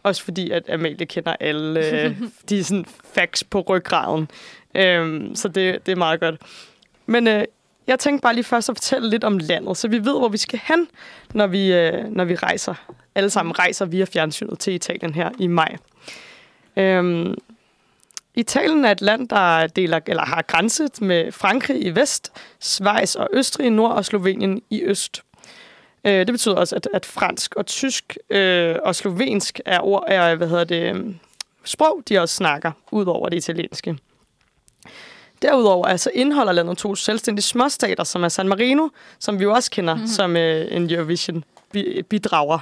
Også fordi, at Amalie kender alle øh, <laughs> de sådan, facts på ryggraden. Øhm, så det, det er meget godt. Men øh, jeg tænkte bare lige først at fortælle lidt om landet, så vi ved, hvor vi skal hen, når vi, øh, når vi rejser. Alle sammen rejser via fjernsynet til Italien her i maj. Øhm, Italien er et land, der deler, eller har grænset med Frankrig i vest, Schweiz og Østrig i nord og Slovenien i øst. Øh, det betyder også, at, at fransk og tysk øh, og slovensk er, ord, er hvad hedder det, øh, sprog, de også snakker, ud over det italienske. Derudover altså indeholder landet to selvstændige småstater, som er San Marino, som vi jo også kender mm-hmm. som øh, en Eurovision bi- bidrager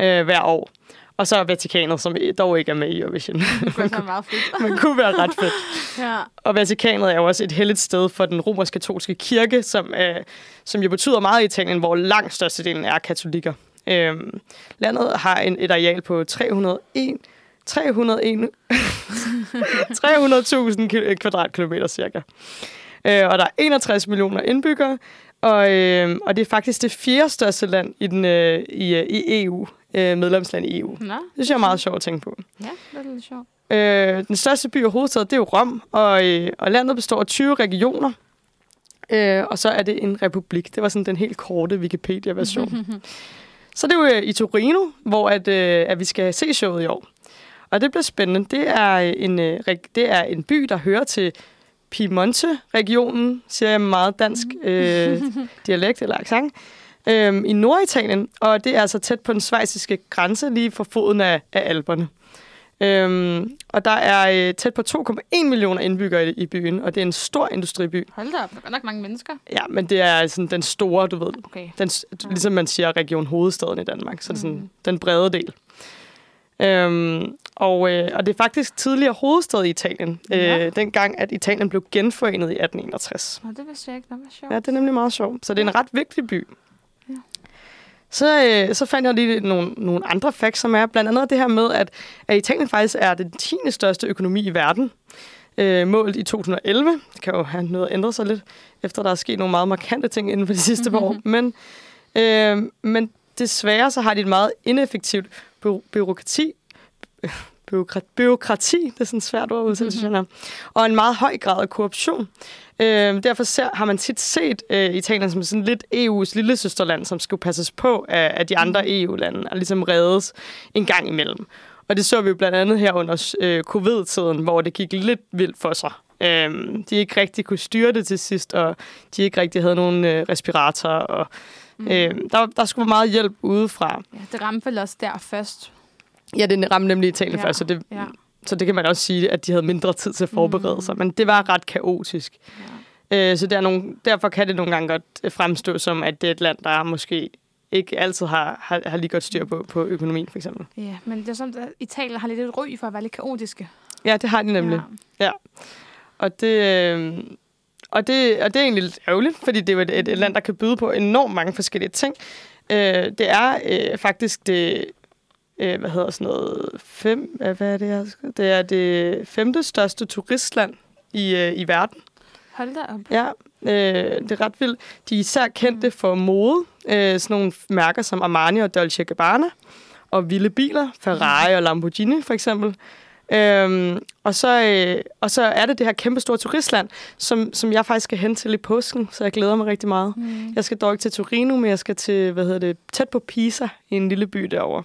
øh, hver år. Og så Vatikanet, som dog ikke er med i Eurovision. Det kunne være <laughs> meget fedt. Men kunne være ret fedt. <laughs> ja. Og Vatikanet er jo også et helligt sted for den romersk-katolske kirke, som, øh, som jo betyder meget i Italien, hvor langt størstedelen er katolikker. Øhm, landet har en, et areal på 301 301 300.000 ki- kvadratkilometer cirka. Øh, og der er 61 millioner indbyggere, og, øh, og det er faktisk det fjerde største land i, den, øh, i, øh, i EU, øh, medlemsland i EU. Det Nå, synes jeg er meget sjovt at tænke på. ja, det er lidt sjovt. Øh, den største by og hovedstad, det er jo Rom, og, øh, og landet består af 20 regioner. Øh, og så er det en republik. Det var sådan den helt korte Wikipedia-version. <laughs> så det er jo øh, i Torino, hvor at, øh, at vi skal se showet i år. Og det bliver spændende. Det er en, øh, det er en by, der hører til Piemonte-regionen, siger jeg meget dansk øh, <laughs> dialekt eller accent, øh, i Norditalien. Og det er altså tæt på den svejsiske grænse, lige for foden af, af Alperne. Øhm, og der er øh, tæt på 2,1 millioner indbyggere i, i byen, og det er en stor industriby. Hold da op, der er nok mange mennesker. Ja, men det er sådan den store, du ved, Okay. den, s- ligesom man siger Region Hovedstaden i Danmark, så er det sådan Mhm. den brede del. Øhm, og, øh, og det er faktisk tidligere hovedstad i Italien, Ja. øh, dengang at Italien blev genforenet i 1861. Nå, det vidste jeg ikke. Nå, hvor sjovt. Ja, det er nemlig meget sjovt. Så det er en ret vigtig by. Så, øh, så fandt jeg lige nogle, nogle andre facts, som er blandt andet det her med, at, at Italien faktisk er den 10. største økonomi i verden, øh, målt i 2011. Det kan jo have noget ændret sig lidt, efter der er sket nogle meget markante ting inden for de sidste par år. Men, øh, men desværre så har de et meget ineffektivt by- byråkrati, byråkrati, byråkrati, det er sådan svært ord at udtale, synes jeg, og en meget høj grad af korruption. Øh, derfor ser, har man tit set øh, Italien som sådan lidt EU's lille søsterland, som skulle passes på af, af de andre EU-lande, og ligesom reddes en gang imellem. Og det så vi jo blandt andet her under øh, covid-tiden, hvor det gik lidt vildt for sig. Øh, de ikke rigtig kunne styre det til sidst, og de ikke rigtig havde nogen øh, respiratorer. Og, øh, der, der skulle meget hjælp udefra. Ja, det ramte vel også der først. Ja, det ramte nemlig Italien Ja, først, så det, ja. Så det kan man også sige, at de havde mindre tid til at forberede Mm. sig. Men det var ret kaotisk. Ja. Øh, så der er nogle, derfor kan det nogle gange godt øh, fremstå som, at det er et land, der måske ikke altid har, har, har lige godt styr på, på økonomien, for eksempel. Ja, men det er sådan, at Italien har lidt et ry for at være lidt kaotiske. Ja, det har de nemlig. Ja. Og det... Øh, og det, og det er egentlig lidt ærgerligt, fordi det er et, et land, der kan byde på enormt mange forskellige ting. Øh, det er øh, faktisk det, øh, hvad hedder sådan noget, fem, hvad er det, jeg det er det femte største turistland i, øh, i verden. Hold da op. Ja, øh, det er ret vildt. De er især kendte for mode. Øh, sådan nogle mærker som Armani og Dolce Gabbana. Og vilde biler. Ferrari og Lamborghini for eksempel. Øhm, og, så, øh, og så er det det her kæmpe store turistland, som, som jeg faktisk skal hen til i påsken, så jeg glæder mig rigtig meget. Mm. Jeg skal dog ikke til Torino, men jeg skal til, hvad hedder det, tæt på Pisa, i en lille by derovre.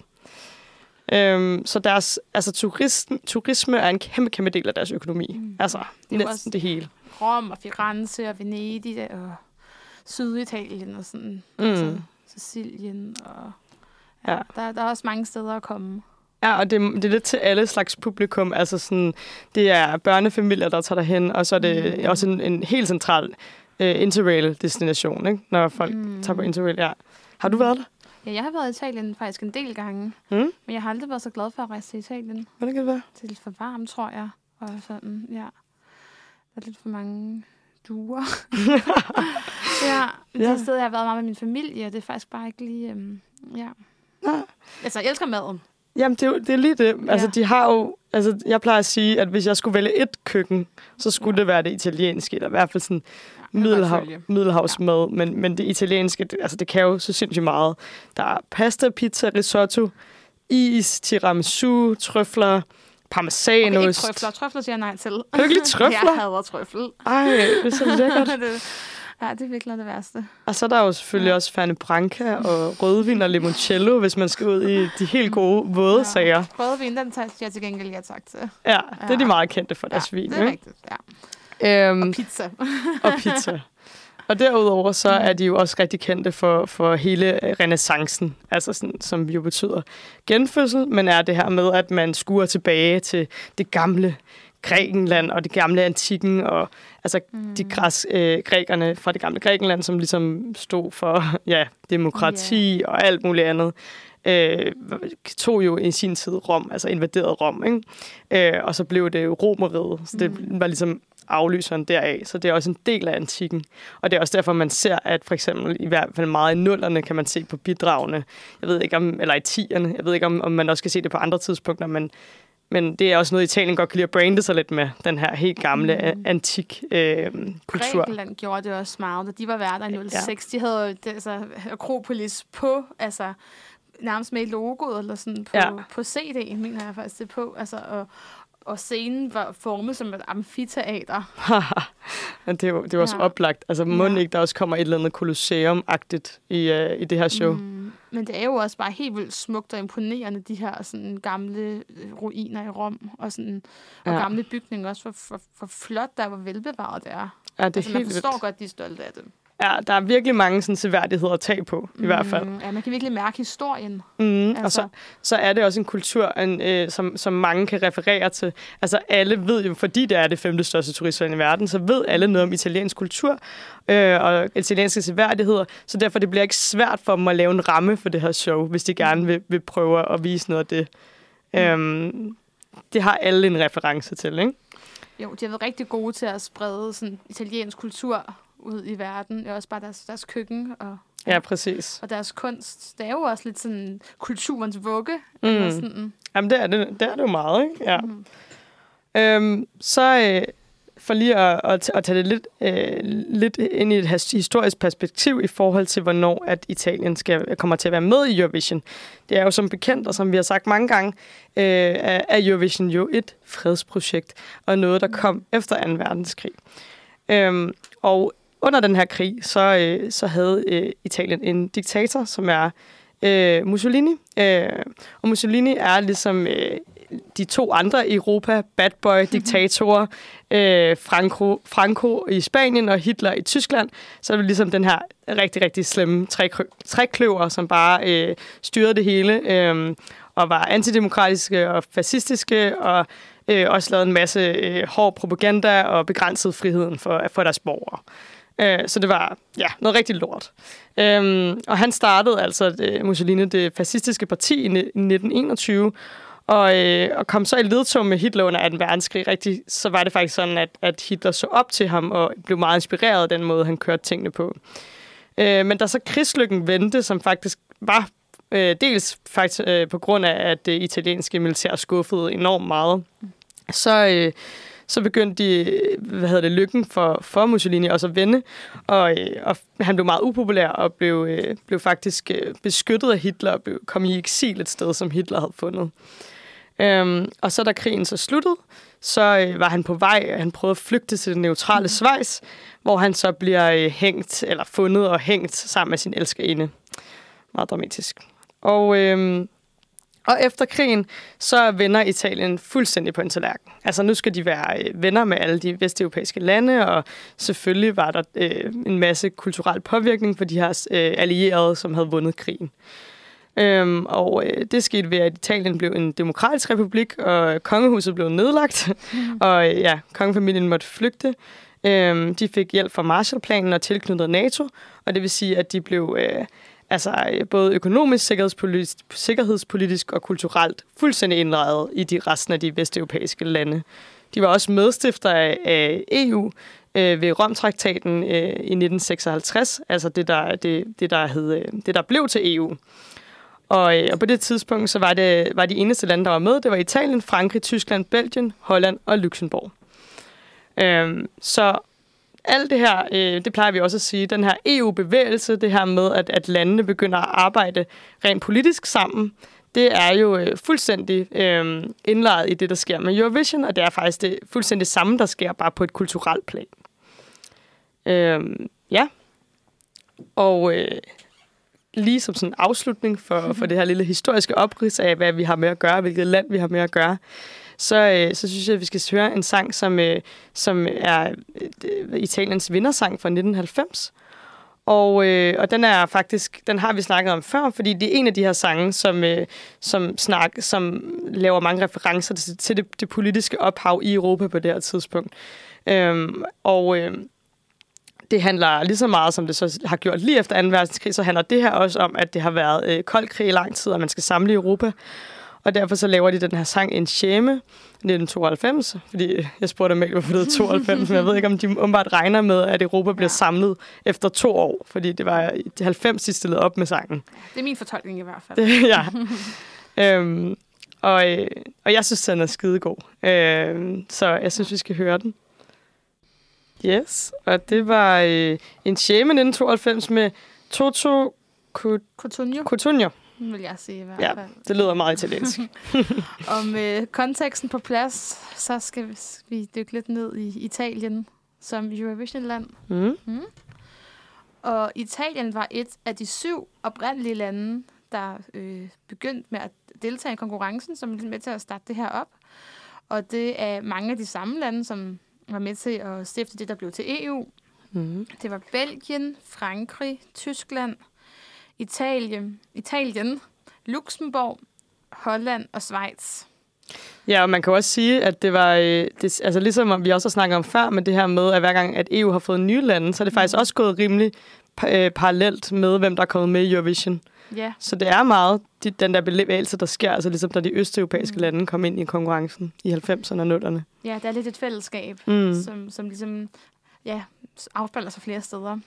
Øhm, så deres, altså turisten, turisme er en kæmpe, kæmpe del af deres økonomi. Mm. Altså, Det næsten også- det hele. Rom og Firenze og Venedig og Syditalien og sådan. Mm. Altså, Sicilien og... Ja, Ja. Der, der er også mange steder at komme. Ja, og det, det er lidt til alle slags publikum. Altså sådan, det er børnefamilier, der tager derhen, og så er det Mm. også en, en helt central uh, interrail-destination, ikke? når folk mm. tager på interrail. Ja. Har du været der? Ja, jeg har været i Italien faktisk en del gange. Mm? Men jeg har aldrig været så glad for at rejse til Italien. Hvordan kan det være? Det er lidt for varmt, tror jeg. Og sådan, ja. Der er lidt for mange duer. <laughs> ja, det Ja. sted, jeg har været meget med min familie, og det er faktisk bare ikke lige... Øhm, ja. Nej. Altså, jeg elsker maden. Jamen, det er, jo, det er lige det. Altså, Ja. de har jo... Altså, jeg plejer at sige, at hvis jeg skulle vælge et køkken, så skulle Ja. det være det italienske, eller i hvert fald sådan Ja, jeg middelhav, middelhavsmad. Men, men det italienske, det, altså, det kan jo så sindssygt meget. Der er pasta, pizza, risotto, is, tiramisu, trøfler, parmesanost. Okay, ikke trøfler. Trøfler siger jeg nej til. Kan du ikke lide <laughs> trøfler? jeg hader trøffel. Ej, det er så <laughs> lækkert. det, ja, det er virkelig det værste. Og så er der jo selvfølgelig Ja. også Ferne Branca og rødvin og limoncello, hvis man skal ud i de helt gode våde Ja. sager. Rødvin, den tager jeg til gengæld ja tak til. Ja, det er de Ja. meget kendte for deres ja, vin. det er ikke? rigtigt. Ja. Øhm, Pizza. <laughs> og pizza. Og derudover så er de jo også rigtig kendte for, for hele renaissancen, altså sådan, som jo betyder genfødsel, men er det her med, at man skuer tilbage til det gamle Grækenland og det gamle antikken, og altså mm. de græs, øh, grækerne fra det gamle Grækenland, som ligesom stod for <laughs> ja, demokrati yeah. og alt muligt andet, øh, tog jo i sin tid Rom, altså invaderede Rom, ikke? Øh, og så blev det jo Romeriet, så det Mm. var ligesom afløseren deraf, så det er også en del af antikken. Og det er også derfor, man ser, at for eksempel i hvert fald meget i nullerne kan man se på bidragene, jeg ved ikke om, eller i tierne, jeg ved ikke om, om man også kan se det på andre tidspunkter, men, men det er også noget, Italien godt kan lide at brande sig lidt med, den her helt gamle Mm. antik øh, kultur. Grækenland gjorde det også meget, da de var værter i 06. Ja. De havde altså, Akropolis på, altså nærmest med i logoet, eller sådan på, Ja. på CD'en, mener jeg faktisk det på. Altså, og, og scenen var formet som et amfiteater. <laughs> Men det er jo det er jo også Ja. oplagt. Altså, må Ja. ikke der også kommer et eller andet kolosseum-agtigt i, uh, i det her show? Mm. Men det er jo også bare helt vildt smukt og imponerende, de her sådan, gamle øh, ruiner i Rom, og, sådan, og Ja. gamle bygninger også, for, for, for flot der, hvor velbevaret det er. Ja, det er altså, man forstår vildt. godt, de er stolte af det. Ja, der er virkelig mange sådan, seværdigheder at tage på, i mm. hvert fald. Ja, man kan virkelig mærke historien. Mm, altså. Og så, så er det også en kultur, en, øh, som, som mange kan referere til. Altså alle ved jo, fordi det er det femte største turistland i verden, så ved alle noget om italiensk kultur øh, og italienske seværdigheder. Så derfor det bliver ikke svært for dem at lave en ramme for det her show, hvis de gerne vil, vil prøve at vise noget af det. Mm. Øhm, det har alle en reference til, ikke? Jo, de har været rigtig gode til at sprede sådan italiensk kultur ud i verden. Det er også bare deres, deres køkken og Ja, præcis. Og deres kunst, det er jo også lidt sådan kulturens vugge. Mm. Eller sådan. Jamen, det er det, det er det jo meget, ikke? Ja. Mm. Øhm, så øh, for lige at, at, at tage det lidt, øh, lidt ind i et historisk perspektiv i forhold til, hvornår at Italien skal, kommer til at være med i Eurovision. Det er jo som bekendt, og som vi har sagt mange gange, øh, er Eurovision jo et fredsprojekt, og noget, der kom efter 2. verdenskrig. Øhm, og under den her krig, så, øh, så havde øh, Italien en diktator, som er øh, Mussolini. Øh, og Mussolini er ligesom øh, de to andre i Europa, bad boy-diktatorer, øh, Franco, Franco i Spanien og Hitler i Tyskland, så er det ligesom den her rigtig, rigtig slemme trækløver, som bare øh, styrede det hele, øh, og var antidemokratiske og fascistiske, og øh, også lavede en masse øh, hård propaganda og begrænsede friheden for, for deres borgere. Øh, Øh, så det var ja, noget rigtig lort. Øhm, og han startede altså det, Mussolini det fascistiske parti i 1921, og, øh, og kom så i ledtog med Hitler under 2. verdenskrig. Rigtig, så var det faktisk sådan, at, at Hitler så op til ham og blev meget inspireret af den måde, han kørte tingene på. Øh, men der så krigslykken vendte, som faktisk var øh, dels faktisk øh, på grund af, at det italienske militær skuffede enormt meget, så... Øh, så begyndte de, hvad hedder det, lykken for, for Mussolini også at vende, og, øh, og han blev meget upopulær og blev, øh, blev faktisk øh, beskyttet af Hitler og blev, kom i eksil et sted, som Hitler havde fundet. Øhm, og så da krigen så sluttede, så øh, var han på vej, han prøvede at flygte til det neutrale Schweiz, hvor han så bliver øh, hængt, eller fundet og hængt sammen med sin elskerinde. Meget dramatisk. Og øh, og efter krigen, så vender Italien fuldstændig på en tallerken. Altså nu skal de være øh, venner med alle de vesteuropæiske lande, og selvfølgelig var der øh, en masse kulturel påvirkning for de her øh, allierede, som havde vundet krigen. Øhm, og øh, det skete ved, at Italien blev en demokratisk republik, og kongehuset blev nedlagt, mm. og øh, ja, kongefamilien måtte flygte. Øhm, de fik hjælp fra Marshallplanen og tilknyttet NATO, og det vil sige, at de blev... Øh, altså øh, både økonomisk, sikkerhedspolitisk, sikkerhedspolitisk og kulturelt fuldstændig indlejret i de resten af de vesteuropæiske lande. De var også medstifter af, EU øh, ved Romtraktaten øh, i 1956, altså det der, det, det, der hed, øh, det, der blev til EU. Og, øh, og på det tidspunkt så var det var de eneste lande, der var med. Det var Italien, Frankrig, Tyskland, Belgien, Holland og Luxembourg. Øhm, så alt det her, øh, det plejer vi også at sige, den her EU-bevægelse, det her med, at, at landene begynder at arbejde rent politisk sammen, det er jo øh, fuldstændig øh, indlejet i det, der sker med Eurovision, og det er faktisk det fuldstændig samme, der sker, bare på et kulturelt plan. Øh, ja. Og øh, lige som sådan en afslutning for, for <laughs> det her lille historiske oprids af, hvad vi har med at gøre, hvilket land vi har med at gøre, så, øh, så synes jeg, at vi skal høre en sang, som, øh, som er øh, Italiens vindersang fra 1990. Og, øh, og den er faktisk, den har vi snakket om før, fordi det er en af de her sange, som, øh, som, snak, som laver mange referencer til, til det, det politiske ophav i Europa på det her tidspunkt. Øhm, og øh, det handler lige så meget, som det så har gjort lige efter 2. verdenskrig, så handler det her også om, at det har været øh, kold krig i lang tid, og man skal samle Europa. Og derfor så laver de den her sang Incheme 1992, fordi jeg spurgte ikke, hvorfor det er 92, men jeg ved ikke, om de umiddelbart regner med, at Europa bliver samlet efter to år, fordi det var de 90, de stillede op med sangen. Det er min fortolkning i hvert fald. Det, ja. <laughs> øhm, og, øh, og jeg synes, den er skidegod. Øhm, så jeg synes, vi skal høre den. Yes, og det var øh, en shame 1992 med Toto Cotugno. Cotugno vil jeg sige i hvert ja, fald. det lyder meget italiensk. <laughs> og med konteksten på plads, så skal vi dykke lidt ned i Italien som Eurovision-land. Mm. Mm. Og Italien var et af de syv oprindelige lande, der øh, begyndte med at deltage i konkurrencen, som er med til at starte det her op. Og det er mange af de samme lande, som var med til at stifte det, der blev til EU. Mm. Det var Belgien, Frankrig, Tyskland, Italien, Italien, Luxembourg, Holland og Schweiz. Ja, og man kan også sige, at det var, øh, det, altså ligesom om vi også har snakket om før, med det her med, at hver gang, at EU har fået nye lande, så er det faktisk også gået rimelig øh, parallelt med, hvem der er kommet med i Eurovision. Ja, Så det er meget de, den der bevægelse, der sker, altså ligesom da de østeuropæiske mm. lande kom ind i konkurrencen i 90'erne og 0'erne. ja, det er lidt et fællesskab, Mm. mm. som, som ligesom ja, afspejler sig flere steder.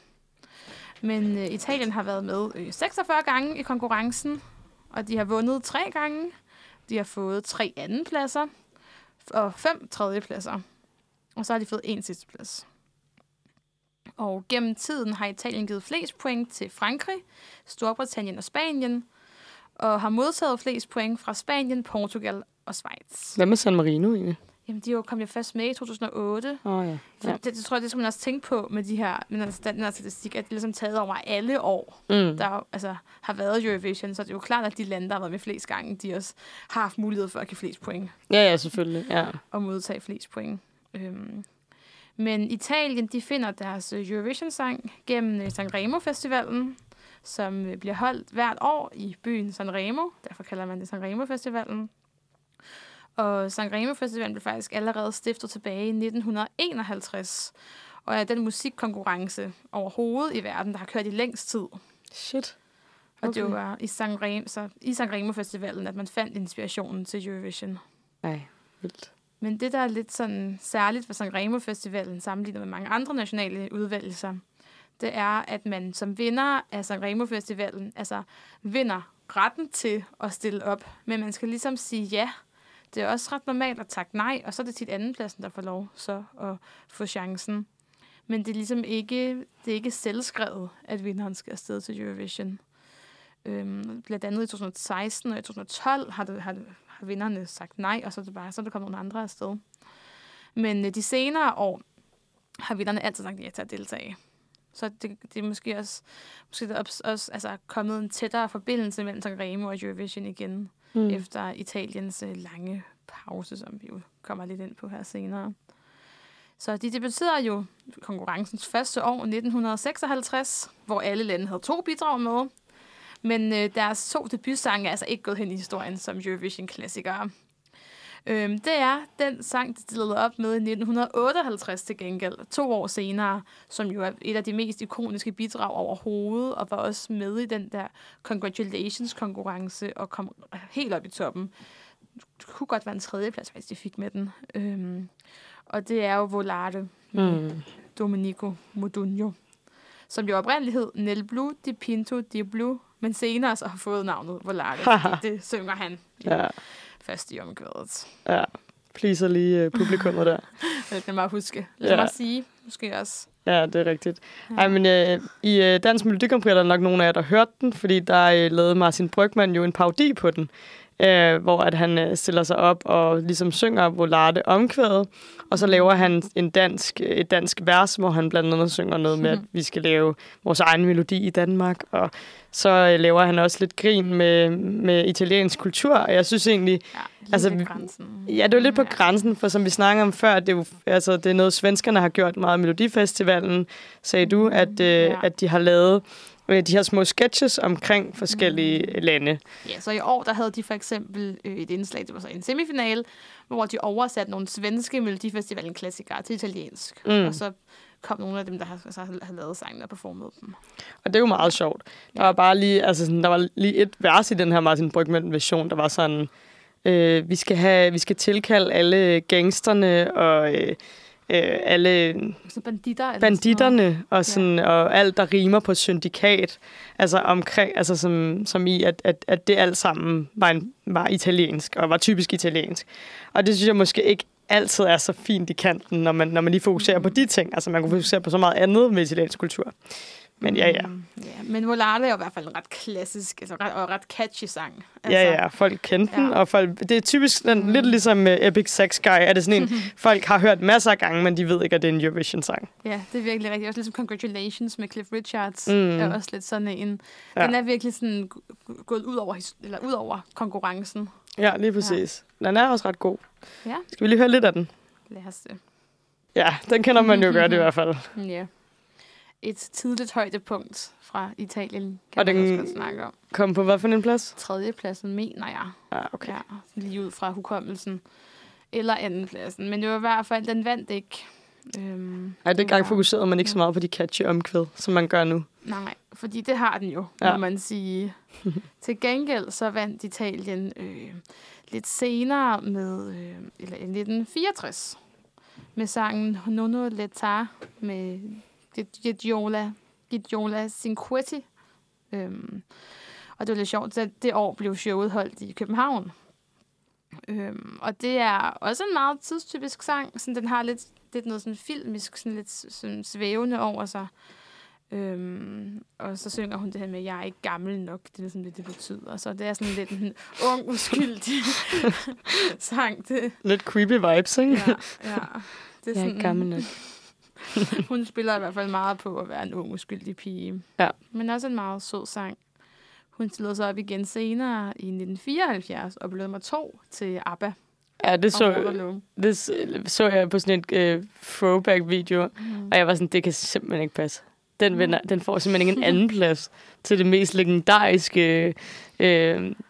Men øh, Italien har været med øh, 46 gange i konkurrencen, og de har vundet tre gange. De har fået tre andenpladser og fem tredjepladser. Og så har de fået en sidsteplads. Og gennem tiden har Italien givet flest point til Frankrig, Storbritannien og Spanien, og har modtaget flest point fra Spanien, Portugal og Schweiz. Hvad med San Marino egentlig? Jamen, de kom jo først med i 2008. Åh oh, ja. Ja. det, det, tror jeg, det skal man også tænke på med de her, med den, her statistik, at det er ligesom taget over alle år, Mm. der altså, har været Eurovision. Så det er jo klart, at de lande, der har været med flest gange, de også har haft mulighed for at give flest point Ja, ja, selvfølgelig. Ja. og modtage flest point. Øhm. Men Italien, de finder deres øh, Eurovision-sang gennem øh, Sanremo-festivalen, som øh, bliver holdt hvert år i byen Sanremo. Derfor kalder man det Sanremo-festivalen. Og Sanremo-festivalen blev faktisk allerede stiftet tilbage i 1951, og er den musikkonkurrence overhovedet i verden, der har kørt i længst tid. Shit. Og Okay. det var i Sanremo, så i Sanremo-festivalen, at man fandt inspirationen til Eurovision. Nej, vildt. Men det, der er lidt sådan særligt for Sanremo Festivalen sammenlignet med mange andre nationale udvalgelser, det er, at man som vinder af Sanremo Festivalen altså vinder retten til at stille op. Men man skal ligesom sige ja. Det er også ret normalt at takke nej, og så er det tit andenpladsen, der får lov så at få chancen. Men det er ligesom ikke, det er ikke selvskrevet, at vinderen skal afsted til Eurovision. Øhm, blandt andet i 2016 og i 2012 har, det, har, det, har vinderne sagt nej, og så er det bare så er der kommet nogle andre afsted. Men øh, de senere år har vinderne altid sagt ja til at deltage. Så det, det er måske også, måske der er også altså, kommet en tættere forbindelse mellem Sanremo og Eurovision igen, Mm. efter Italiens øh, lange pause, som vi jo kommer lidt ind på her senere. Så de debuterede jo konkurrencens første år, 1956, hvor alle lande havde to bidrag med. Men øh, deres to debutsange er altså ikke gået hen i historien som Eurovision-klassikere. Øhm, det er den sang, de stillede op med i 1958 til gengæld, to år senere, som jo er et af de mest ikoniske bidrag overhovedet, og var også med i den der Congratulations-konkurrence og kom helt op i toppen. Det kunne godt være en tredjeplads, hvis de fik med den. Øhm, og det er jo Volare Mm. Domenico Modugno, som jo oprindeligt hed Nel Blu di Pinto di Blu, men senere så har fået navnet fordi <laughs> det synger han i Ja, først i omkvædet. ja. Pleaser lige uh, publikummet der. <laughs> Man bare huske. Lad Ja. mig sige, måske også. Ja, det er rigtigt. Ja. Ej, men øh, i øh, Dansk Melodi Grand Prix er der nok nogle af jer, der hørte den, fordi der øh, lavede Martin Brygman jo en parodi på den, øh, hvor at han øh, stiller sig op og ligesom synger Volarte omkvædet, og så laver han en dansk, øh, et dansk vers, hvor han blandt andet synger noget med, at vi skal lave vores egen melodi i Danmark, og så øh, laver han også lidt grin med, med italiensk kultur, og jeg synes egentlig, Ja, Altså, grænsen. Ja, det var lidt på grænsen, for som vi snakker om før, det er, jo, altså, det er noget, svenskerne har gjort meget i Melodifestivalen, sagde du, at, øh, Ja. at de har lavet de her små sketches omkring forskellige lande. Ja, så i år, der havde de for eksempel øh, et indslag, det var så en semifinale, hvor de oversatte nogle svenske Melodifestivalen-klassikere til italiensk. Mm. Mm. Og så kom nogle af dem, der har, så har lavet sangene og performet dem. Og det er jo meget sjovt. Der Ja. var bare lige, altså sådan, der var lige et vers i den her Martin Brygman-version, der var sådan, øh, vi, skal have, vi skal tilkalde alle gangsterne og øh, øh, alle Så banditter. Banditterne og, sådan, ja. og alt, der rimer på syndikat. Altså, omkring, altså som, som i, at, at, at det alt sammen var, en, var italiensk, og var typisk italiensk. Og det synes jeg måske ikke altid er så fint i kanten, når man, når man lige fokuserer på de ting. Altså, man kunne fokusere på så meget andet med italiensk kultur. Men ja, ja. Mm, ja. Men Volare er jo i hvert fald en ret klassisk altså ret, og ret catchy sang. Altså, Ja, ja, folk kendte den, ja. og folk, det er typisk sådan, lidt ligesom med Epic Sex Guy, er det sådan en, <laughs> folk har hørt masser af gange, men de ved ikke, at det er en Eurovision-sang. Ja, det er virkelig rigtigt. Også ligesom Congratulations med Cliff Richards Mm. mm. er også lidt sådan en... Ja. Ja. Den er virkelig sådan gået ud over, eller ud over konkurrencen. Ja, lige præcis. Ja. Den er også ret god. Ja. Skal vi lige høre lidt af den? Lad os det. Ja, den kender man jo godt i <laughs> hvert fald. Ja. Et tidligt højdepunkt fra Italien, kan Og man den- også godt snakke om. Kom på hvad for en plads? Tredjepladsen, mener jeg. Ah, okay. Ja, lige ud fra hukommelsen. Eller andenpladsen. Men det var i hvert fald, den vandt ikke. Øhm, Ej, det gang var- fokuserede man ikke så meget på de catchy omkvæd, som man gør nu. Nej, fordi det har den jo, Ja. må man sige. <laughs> Til gengæld så vandt Italien øh, lidt senere med, øh, eller i 1964, med sangen Nono Letar med Gidiola, Gidiola Cinquetti. Øhm, og det var lidt sjovt, at det år blev showet holdt i København. Øhm, og det er også en meget tidstypisk sang. Sådan, den har lidt, lidt noget sådan filmisk, sådan lidt sådan svævende over sig. Øhm, og så synger hun det her med, at jeg er ikke gammel nok. Det er sådan det, det betyder. Så det er sådan lidt en ung, uskyldig <laughs> sang. Det, Lidt creepy vibes, ikke? ja, ja. Det Jeg er ikke gammel nok. <laughs> hun spiller i hvert fald meget på at være en ung, uskyldig pige. Ja. Men også en meget sød sang. Hun stillede sig op igen senere i 1974 og blev nummer to til ABBA. Ja, det så, det så jeg på sådan en øh, throwback-video, Mm. og jeg var sådan, det kan simpelthen ikke passe. Den, vinder, den får simpelthen ikke en <laughs> anden plads til det mest legendariske... Øh,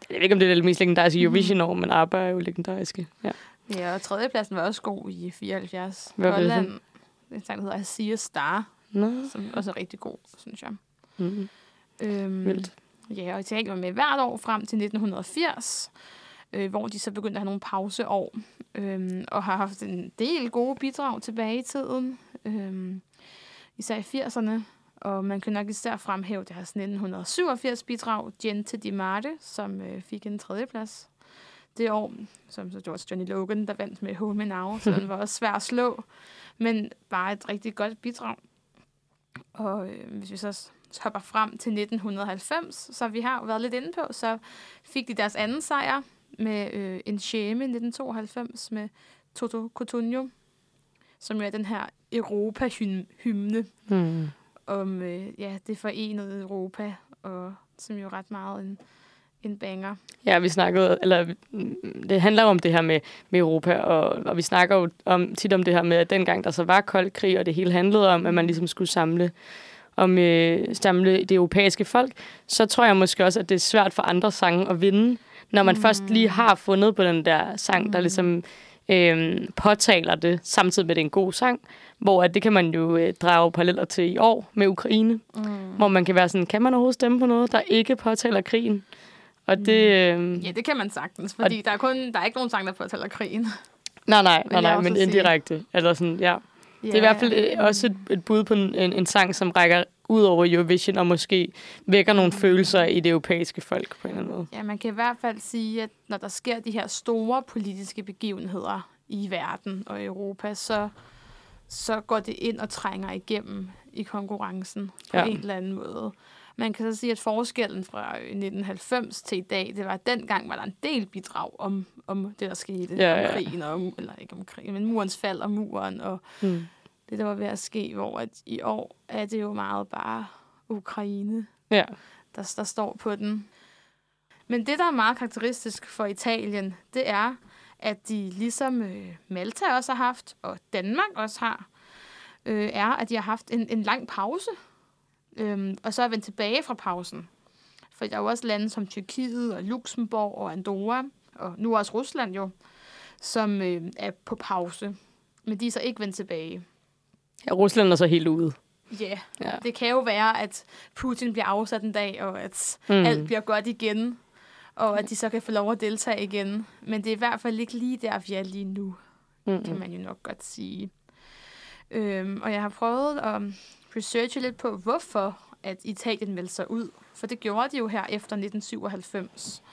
jeg ved ikke, om det er det mest legendariske Mhm. Eurovision-år, men ABBA er jo legendariske. Ja. Ja, og tredjepladsen var også god i 74. Hvad Holland, en sang, der hedder I See a Star, Nå. som også er rigtig god, synes jeg. Mm. Øhm, Vildt. Ja, og Italien var med hvert år frem til 1980, øh, hvor de så begyndte at have nogle pauseår, øhm, og har haft en del gode bidrag tilbage i tiden, øhm, især i 80'erne. Og man kan nok især fremhæve deres 1987 bidrag, Gente di Marte, som øh, fik en tredjeplads det år, som så også Johnny Logan, der vandt med Home Now, så den <laughs> var også svær at slå, men bare et rigtig godt bidrag. Og øh, hvis vi så hopper frem til 1990, så vi har været lidt inde på, så fik de deres anden sejr med øh, en Shame 1992 med Toto Cotugno, som jo er den her Europa-hymne Mm. om øh, ja, det forenede Europa, og som jo ret meget en, en banger. Ja, vi snakkede, eller mm, det handler om det her med, med Europa, og, og vi snakker jo om, tit om det her med, at dengang der så var kold krig, og det hele handlede om, at man ligesom skulle samle om øh, samle det europæiske folk, så tror jeg måske også, at det er svært for andre sange at vinde, når man mm. først lige har fundet på den der sang, der ligesom øh, påtaler det, samtidig med, at det er en god sang, hvor at det kan man jo øh, drage paralleller til i år med Ukraine, Mm. hvor man kan være sådan, kan man overhovedet stemme på noget, der ikke påtaler krigen? Og det... Øh, Ja, det kan man sagtens, fordi der er, kun, der er ikke nogen sang, der påtaler krigen. Nej, nej, nej, nej, men sige. indirekte. Eller sådan, ja. Det er i hvert fald øh, også et, et bud på en, en, en sang, som rækker ud over Eurovision, og måske vækker nogle følelser i det europæiske folk på en eller anden måde. Ja, man kan i hvert fald sige, at når der sker de her store politiske begivenheder i verden og Europa, så, så går det ind og trænger igennem i konkurrencen på Ja. ja. en eller anden måde. Man kan så sige, at forskellen fra øh, 1990 til i dag, det var, at dengang var der en del bidrag om, om det, der skete. Ja, om ja. krigen, og, om- eller ikke om krigen, men murens fald og muren, og Mm. det, der var ved at ske, hvor at i år er det jo meget bare Ukraine, Ja. der, der står på den. Men det, der er meget karakteristisk for Italien, det er, at de ligesom øh, Malta også har haft, og Danmark også har, øh, er, at de har haft en, en lang pause, øhm, og så er vendt tilbage fra pausen. For der er jo også lande som Tyrkiet og Luxembourg og Andorra, og nu også Rusland jo, som øh, er på pause. Men de er så ikke vendt tilbage. ja, Rusland er så helt ude. Ja, yeah. Ja. det kan jo være, at Putin bliver afsat en dag, og at mm. alt bliver godt igen, og at de så kan få lov at deltage igen. Men det er i hvert fald ikke lige der, vi er lige nu, Mm. kan man jo nok godt sige. Øhm, og jeg har prøvet at researche lidt på, hvorfor at Italien meldte sig ud. For det gjorde de jo her efter 1997.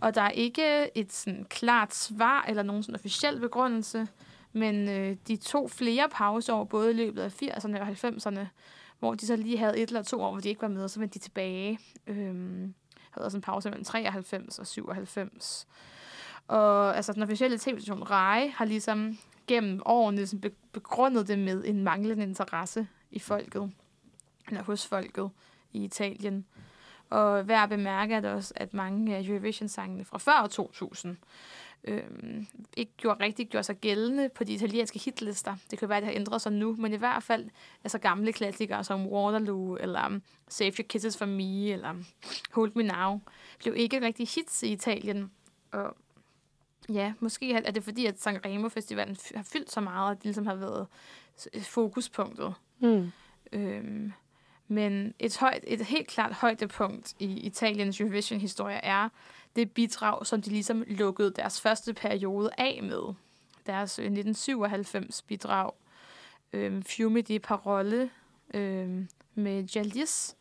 Og der er ikke et sådan klart svar eller nogen sådan officiel begrundelse, men øh, de tog flere pauseår, både i løbet af 80'erne og 90'erne, hvor de så lige havde et eller to år, hvor de ikke var med, og så vendte de tilbage. Øhm, havde også en pause mellem 93 og 97. Og altså, den officielle tv-station RAI har ligesom gennem årene ligesom begrundet det med en manglende interesse i folket, eller hos folket i Italien. Og værd at bemærke er det også, at mange af Eurovision-sangene fra før 2000 øh, ikke gjorde, rigtig gjorde sig gældende på de italienske hitlister. Det kan være, at det har ændret sig nu, men i hvert fald altså gamle klassikere som Waterloo, eller um, Save Your Kisses for Me, eller um, Hold Me Now, blev ikke rigtig hits i Italien. Og ja, måske er det fordi, at Sanremo Festivalen har fyldt så meget, at det ligesom har været fokuspunktet. Mm. Øhm, men et, højt, et helt klart højdepunkt i Italiens Eurovision-historie er det bidrag, som de ligesom lukkede deres første periode af med. Deres øh, 1997-bidrag, øhm, Fiume di Parole, øhm, med Jalis,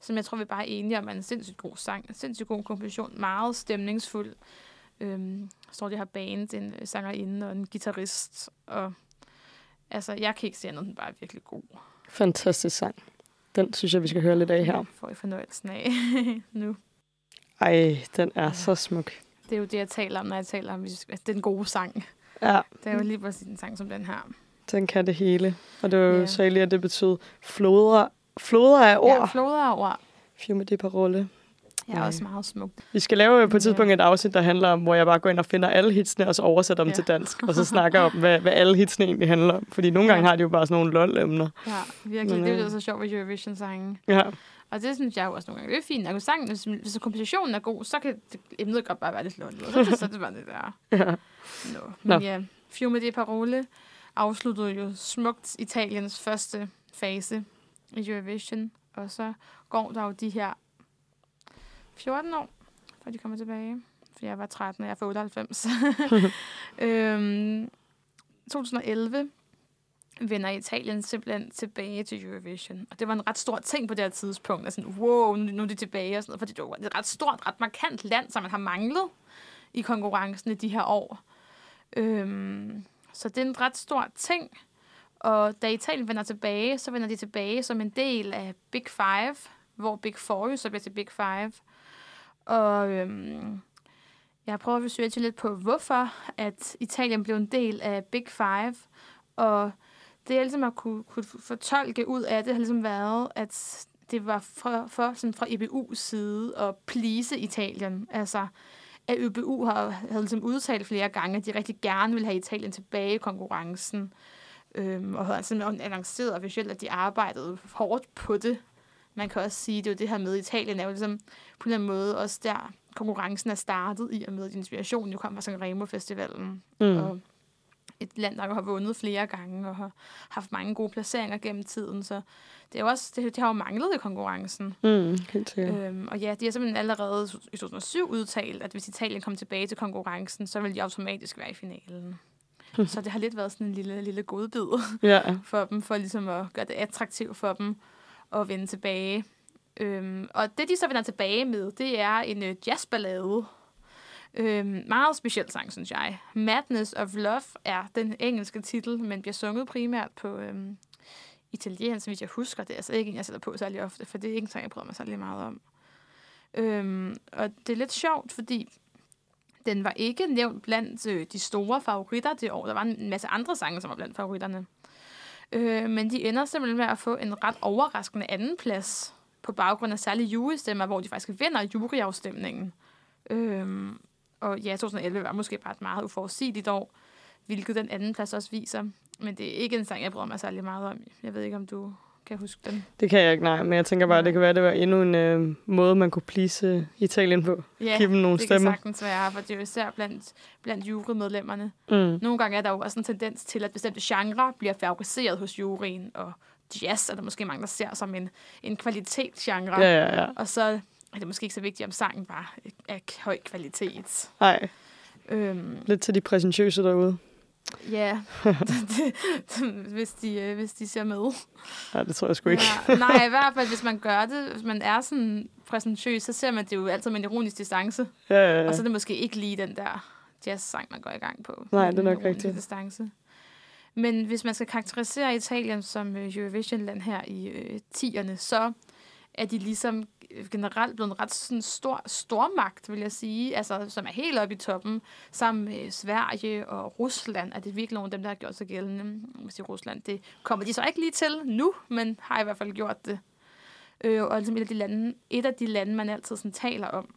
som jeg tror, vi bare er enige om er en sindssygt god sang. En sindssygt god komposition. Meget stemningsfuld. Øhm, står de har band, en sangerinde og en guitarist. Og altså, jeg kan ikke se andet, den bare er virkelig god. Fantastisk sang. Den synes jeg, vi skal høre lidt af her. Det får I fornøjelsen af <laughs> nu. Ej, den er så smuk. Det er jo det, jeg taler om, når jeg taler om den gode sang. Ja. Det er jo lige præcis en sang som den her. Den kan det hele. Og det var jo Ja. så lige, at det betød floder, floder af ord. Ja, floder af ord. Fiume di parole. Jeg er også meget smukt. Vi skal lave på et Ja. tidspunkt et afsnit, der handler om, hvor jeg bare går ind og finder alle hitsene, og så oversætter dem Ja. til dansk. Og så <laughs> snakker om, hvad, hvad alle hitsene egentlig handler om. Fordi nogle gange Ja. har de jo bare sådan nogle lol-emner. Ja, virkelig. Men, det er øh, jo så sjovt ved Eurovision-sangen. Ja. Og det synes jeg jo også nogle gange. Det er fint. Og sangen, hvis, hvis kompositionen er god, så kan det, emnet godt bare være lidt lollet. Så, det- så er det bare det der. <laughs> ja. Nå. Men ja, Fiume di Parole afsluttede jo smukt Italiens første fase i Eurovision. Og så går der jo de her 14 år, før de kommer tilbage. For jeg var 13, <laughs> <laughs> og jeg er fra 98. øhm, 2011 vender Italien simpelthen tilbage til Eurovision. Og det var en ret stor ting på det her tidspunkt. Altså, wow, nu, nu er de tilbage og sådan noget. Fordi det var et ret stort, ret markant land, som man har manglet i konkurrencen i de her år. Øhm, så det er en ret stor ting. Og da Italien vender tilbage, så vender de tilbage som en del af Big Five, hvor Big Four jo så bliver til Big Five. Og øhm, jeg prøver at researche lidt på, hvorfor at Italien blev en del af Big Five. Og det, jeg ligesom har kunne, kunne fortolke ud af det, har ligesom været, at det var for, for sådan fra EBU's side at please Italien. Altså, at EBU har, havde ligesom udtalt flere gange, at de rigtig gerne ville have Italien tilbage i konkurrencen. Øhm, og havde simpelthen annonceret officielt, at de arbejdede hårdt på det. Man kan også sige, det er jo det her med, Italien er jo ligesom på en eller anden måde også der, konkurrencen er startet i, og med at inspirationen jo kom fra Sanremo Festivalen. Mm. Og et land, der har vundet flere gange, og har haft mange gode placeringer gennem tiden, så det, er jo også, det, det har jo manglet i konkurrencen. Mm, helt sikkert. Øhm, og ja, de har simpelthen allerede i 2007 udtalt, at hvis Italien kom tilbage til konkurrencen, så ville de automatisk være i finalen. <laughs> så det har lidt været sådan en lille, lille godbid Ja. <laughs> for dem, for ligesom at gøre det attraktivt for dem at vende tilbage. Øhm, og det, de så vender tilbage med, det er en øh, jazzballade. Øhm, meget speciel sang, synes jeg. Madness of Love er den engelske titel, men bliver sunget primært på øhm, italiensk, hvis jeg husker det. er Altså ikke en, jeg sætter på særlig ofte, for det er ikke en sang, jeg bryder mig særlig meget om. Øhm, og det er lidt sjovt, fordi den var ikke nævnt blandt øh, de store favoritter det år. Der var en masse andre sange, som var blandt favoritterne. Øh, men de ender simpelthen med at få en ret overraskende andenplads på baggrund af særlige jurystemmer, hvor de faktisk vinder juryafstemningen. Øh, og ja, 2011 var måske bare et meget uforudsigeligt år, hvilket den anden plads også viser. Men det er ikke en sang, jeg bryder mig særlig meget om. Jeg ved ikke, om du kan huske den. Det kan jeg ikke, nej. Men jeg tænker bare, at det kan være, at det var endnu en øh, måde, man kunne please Italien på. Ja, Give dem nogle det stemmer. kan sagtens være, for det er jo især blandt, blandt jurymedlemmerne. Mm. Nogle gange er der jo også en tendens til, at bestemte genre bliver favoriseret hos juryen, og jazz er der måske mange, der ser som en, en kvalitetsgenre. Ja, ja, ja. Og så er det måske ikke så vigtigt, om sangen bare er k- høj kvalitet. Nej, Øhm, lidt til de præsentøse derude. Ja, det, <laughs> hvis, de, øh, hvis de ser med. Ja, det tror jeg sgu ikke. Ja, nej, i hvert fald, hvis man gør det, hvis man er sådan præsentøs, så ser man det jo altid med en ironisk distance. Ja, ja, ja. Og så er det måske ikke lige den der jazz-sang, man går i gang på. Nej, det er nok rigtigt. Distance. Men hvis man skal karakterisere Italien som øh, Eurovision-land her i øh, 10'erne, så er de ligesom generelt blevet en ret sådan stor stormagt, vil jeg sige, altså, som er helt oppe i toppen. Sammen med Sverige og Rusland er det virkelig nogle af dem, der har gjort sig gældende. Hvis i Rusland, det kommer de så ikke lige til nu, men har i hvert fald gjort det. Øh, og ligesom et af de lande, et af de lande, man altid sådan taler om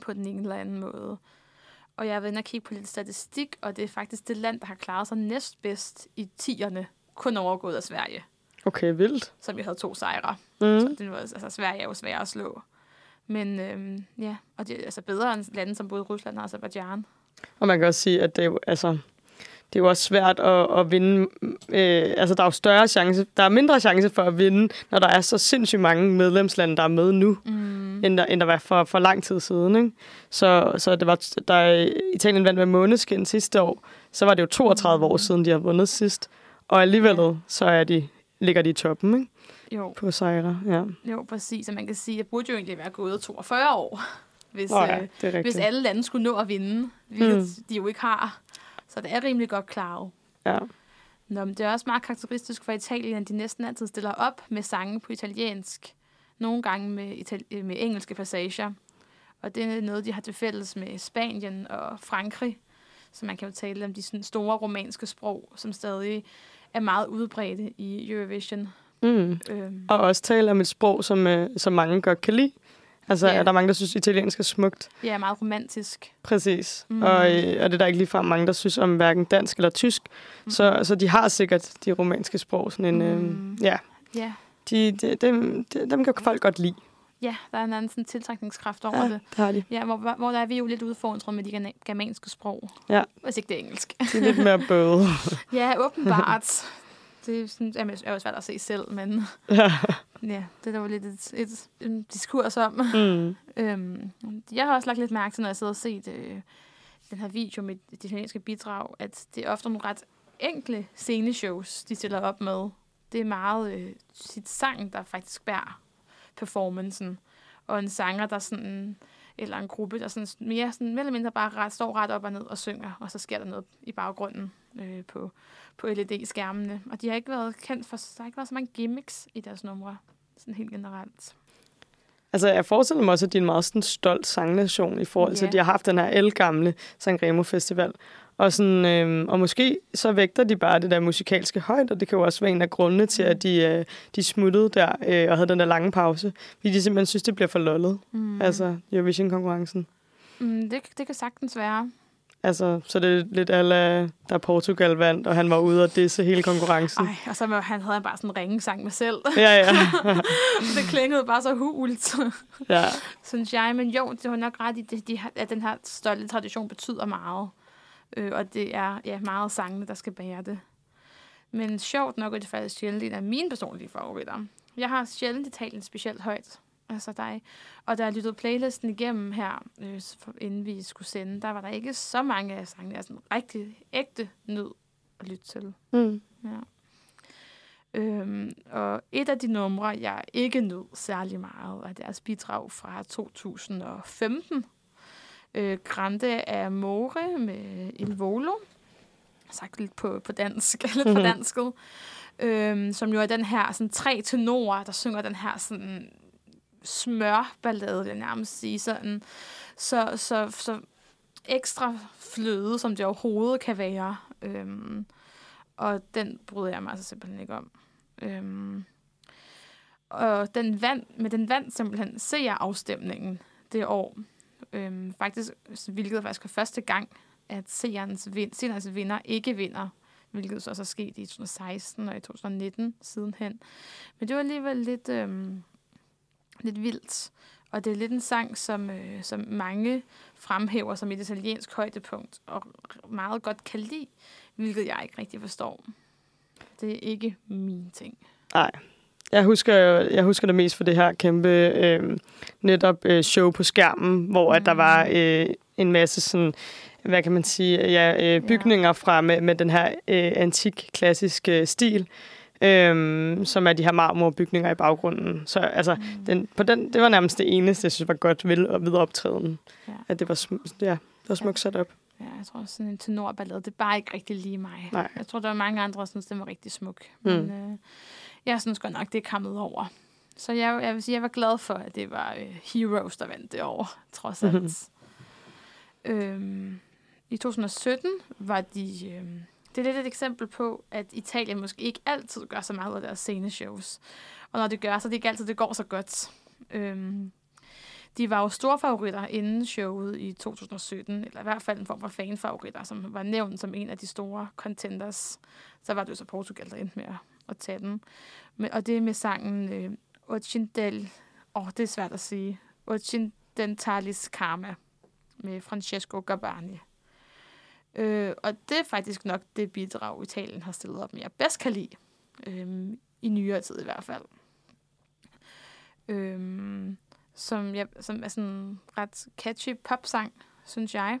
på den ene eller anden måde. Og jeg har været inde og kigge på lidt statistik, og det er faktisk det land, der har klaret sig næstbedst i tierne, kun overgået af Sverige, Okay, vildt. som jo havde to sejre. Mm. Så det var, altså, Sverige er jo svær at slå. Men øhm, ja, og det er altså bedre end lande som både Rusland og Azerbaijan. Og man kan også sige, at det er jo, altså, det er jo også svært at, at vinde. Øh, altså, der er jo større chance, der er mindre chance for at vinde, når der er så sindssygt mange medlemslande, der er med nu, Mm. end der, end der var for, for lang tid siden. Ikke? Så, så det var, der Italien vandt med måneskin sidste år, så var det jo 32 år siden, de har vundet sidst. Og alligevel, Ja. så er de, ligger de i toppen ikke? Jo, på sejre. Ja. jo, præcis. Og man kan sige, at burde jo egentlig være gået 42 år, <laughs> hvis, Nå ja, øh, hvis alle lande skulle nå at vinde, hvilket Mm. de jo ikke har. Så det er rimelig godt klaret. Ja. Nå, men det er også meget karakteristisk for Italien, at de næsten altid stiller op med sange på italiensk. Nogle gange med, itali- med engelske passager. Og det er noget, de har til fælles med Spanien og Frankrig. Så man kan jo tale om de sådan store romanske sprog, som stadig er meget udbredte i Eurovision. Mm. Øhm, Og også tale om et sprog, som, øh, som mange godt kan lide. Altså, Ja. yeah. er der mange, der synes, italiensk er smukt. det er meget romantisk. Præcis. Mm. Og, øh, og det er der ikke ligefrem mange, der synes om hverken dansk eller tysk. Mm. Så, så de har sikkert de romanske sprog. Sådan en, Mm. øh, ja, Ja, de, de, dem, de, dem kan folk godt lide. Ja der er en anden sådan, tiltrækningskraft over Ja, det. det har de. Ja, hvor, hvor der er vi jo lidt udfordret med de germanske sprog. Ja. Hvis ikke det er engelsk. De er lidt mere bøde. <laughs> Ja, åbenbart. det er, sådan, jamen, er jo svært at se selv, men ja. ja, det er der jo lidt et, et, en diskurs om. Mm. Øhm, jeg har også lagt lidt mærke til, når jeg sidder og set øh, den her video med det italienske bidrag, at det er ofte nogle ret enkle sceneshows, de stiller op med. Det er meget øh, sit sang, der faktisk bærer performancen. Og en sanger, der sådan, eller en gruppe, der sådan mere, sådan, mere eller mindre bare ret, står ret op og ned og synger, og så sker der noget i baggrunden øh, på, på LED-skærmene. Og de har ikke været kendt for, der har ikke været så mange gimmicks i deres numre, sådan helt generelt. Altså, jeg forestiller mig også, at de er en meget sådan, stolt sangnation i forhold til, Ja. at de har haft den her elgamle Sanremo Festival. Og, sådan, øhm, og måske så vægter de bare det der musikalske højt, og det kan jo også være en af grundene til, at de, øh, de smuttede der øh, og havde den der lange pause. Fordi de simpelthen synes, det bliver for lollet, Mm. mm. altså Eurovision-konkurrencen. Mm, det, det kan sagtens være. Altså, så det er lidt alle, der Portugal vandt, og han var ude og disse hele konkurrencen. Ej, og så var, han havde han bare sådan en ringesang med selv. Ja, ja. <laughs> det klingede bare så hult, ja. synes jeg. Men jo, det var nok ret i, det, de, har- at den her stolte tradition betyder meget. Øh, og det er ja, meget sangene, der skal bære det. Men sjovt nok er det faktisk sjældent en af mine personlige favoritter. Jeg har sjældent Italien specielt højt. Altså dig. Og da jeg lyttede playlisten igennem her, øh, inden vi skulle sende, der var der ikke så mange af sangene, jeg sådan rigtig ægte nød at lytte til. Mm. Ja. Øhm, og et af de numre, jeg ikke nød særlig meget, er deres bidrag fra 2015. Øh, Grande Amore med Il Volo. Sagt lidt på, på dansk, <laughs> lidt på Mhm. dansket. Øhm, som jo er den her sådan, tre tenorer, der synger den her sådan, smørballade, vil jeg nærmest sige. Sådan, så, så, så ekstra fløde, som det overhovedet kan være. Øhm, og den bryder jeg mig altså simpelthen ikke om. Øhm, og den vand, med den vand simpelthen ser jeg afstemningen det år. Øhm, faktisk, hvilket faktisk var første gang, at seernes, vin, seernes vinder ikke vinder. Hvilket så også er sket i 2016 og i 2019 sidenhen. Men det var alligevel lidt, øhm, lidt vildt. Og det er lidt en sang, som, øh, som mange fremhæver som et italiensk højdepunkt, og meget godt kan lide, hvilket jeg ikke rigtig forstår. Det er ikke min ting. Nej. Jeg husker, jeg husker det mest for det her kæmpe øh, netop øh, show på skærmen, hvor mm. at der var øh, en masse sådan, hvad kan man sige, ja, øh, bygninger fra med, med den her øh, antik klassiske stil, øh, som er de her marmorbygninger i baggrunden. Så altså, Mm. den, på den, det var nærmest det eneste, jeg synes var godt ved, ved optræden. Ja. At det var, sm- ja, det var smukt sat op. Ja, jeg tror sådan en tenorballade, det er bare ikke rigtig lige mig. Nej. Jeg tror, der er mange andre, der synes, den var rigtig smuk. Mm. Men øh, jeg synes godt nok, det er kommet over. Så jeg, jeg vil sige, jeg var glad for, at det var øh, Heroes, der vandt det år, trods alt. Mhm. øhm, I 2017 var de, øh, det er lidt et eksempel på, at Italien måske ikke altid gør så meget af deres sceneshows. Og når det gør, så er det ikke altid, det går så godt. Øhm, de var jo store favoritter inden showet i 2017, eller i hvert fald en form for fanfavoritter, som var nævnt som en af de store contenders. Så var det jo så Portugal, der endte med at, at tage den. Men, og det er med sangen øh, Occidel... Åh, oh, det er svært at sige. Occidentalis Karma med Francesco Gabbani. Øh, og det er faktisk nok det bidrag, Italien har stillet op med, jeg bedst kan lide. Øh, I nyere tid i hvert fald. Øh, som, ja, som er sådan en ret catchy popsang, synes jeg.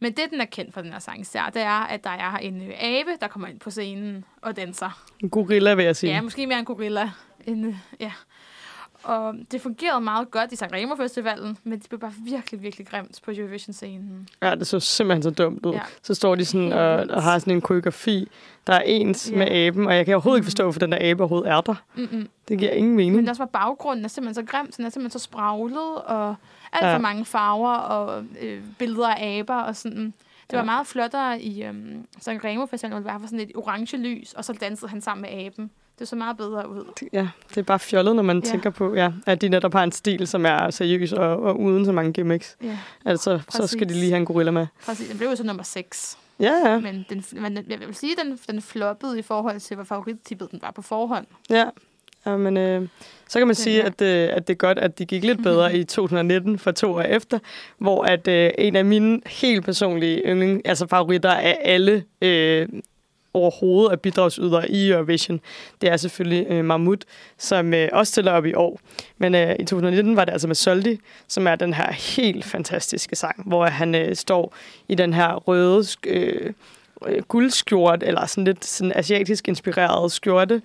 Men det, den er kendt for, den her sang især, det er, at der er en øh, abe, der kommer ind på scenen og danser. En gorilla, vil jeg sige. Ja, måske mere en gorilla. En, øh, ja. Og det fungerede meget godt i Sanremo Festivalen, men det blev bare virkelig, virkelig grimt på Eurovision-scenen. Ja, det så simpelthen så dumt ud. Ja. Så står de sådan og, og har sådan en koreografi, der er ens Ja. med aben, og jeg kan overhovedet ikke Mhm. forstå, hvorfor den der abe overhovedet er der. Mm-mm. Det giver ingen Men mening. også var baggrunden er simpelthen så grim, så den er simpelthen så spraglet, og alt for Ja. mange farver, og øh, billeder af aber, og sådan. Det var Ja. meget flottere i øhm, Sanremo Festivalen, hvor det var for sådan et orange lys, og så dansede han sammen med aben. Det så meget bedre ud. Ja, det er bare fjollet, når man Ja. tænker på, ja, at de netop har en stil, som er seriøs og, og uden så mange gimmicks. Ja, Altså, så skal de Præcis. lige have en gorilla med. præcis. Den blev jo så nummer 6. Ja, ja. Men, den, men jeg vil sige, at den, den floppede i forhold til, hvor favorittippet den var på forhånd. Ja, ja men øh, så kan man Den sige, her. at, øh, at det er godt, at det gik lidt bedre <laughs> i 2019 for to år efter, hvor at øh, en af mine helt personlige yndling, altså favoritter af alle øh, overhovedet af bidragsyder i Eurovision, det er selvfølgelig øh, Mahmoud, som øh, også stiller op i år. Men øh, i 2019 var det altså med Soldi, som er den her helt fantastiske sang, hvor han øh, står i den her røde sk- øh, øh, guldskjort, eller sådan lidt sådan asiatisk inspireret skjorte,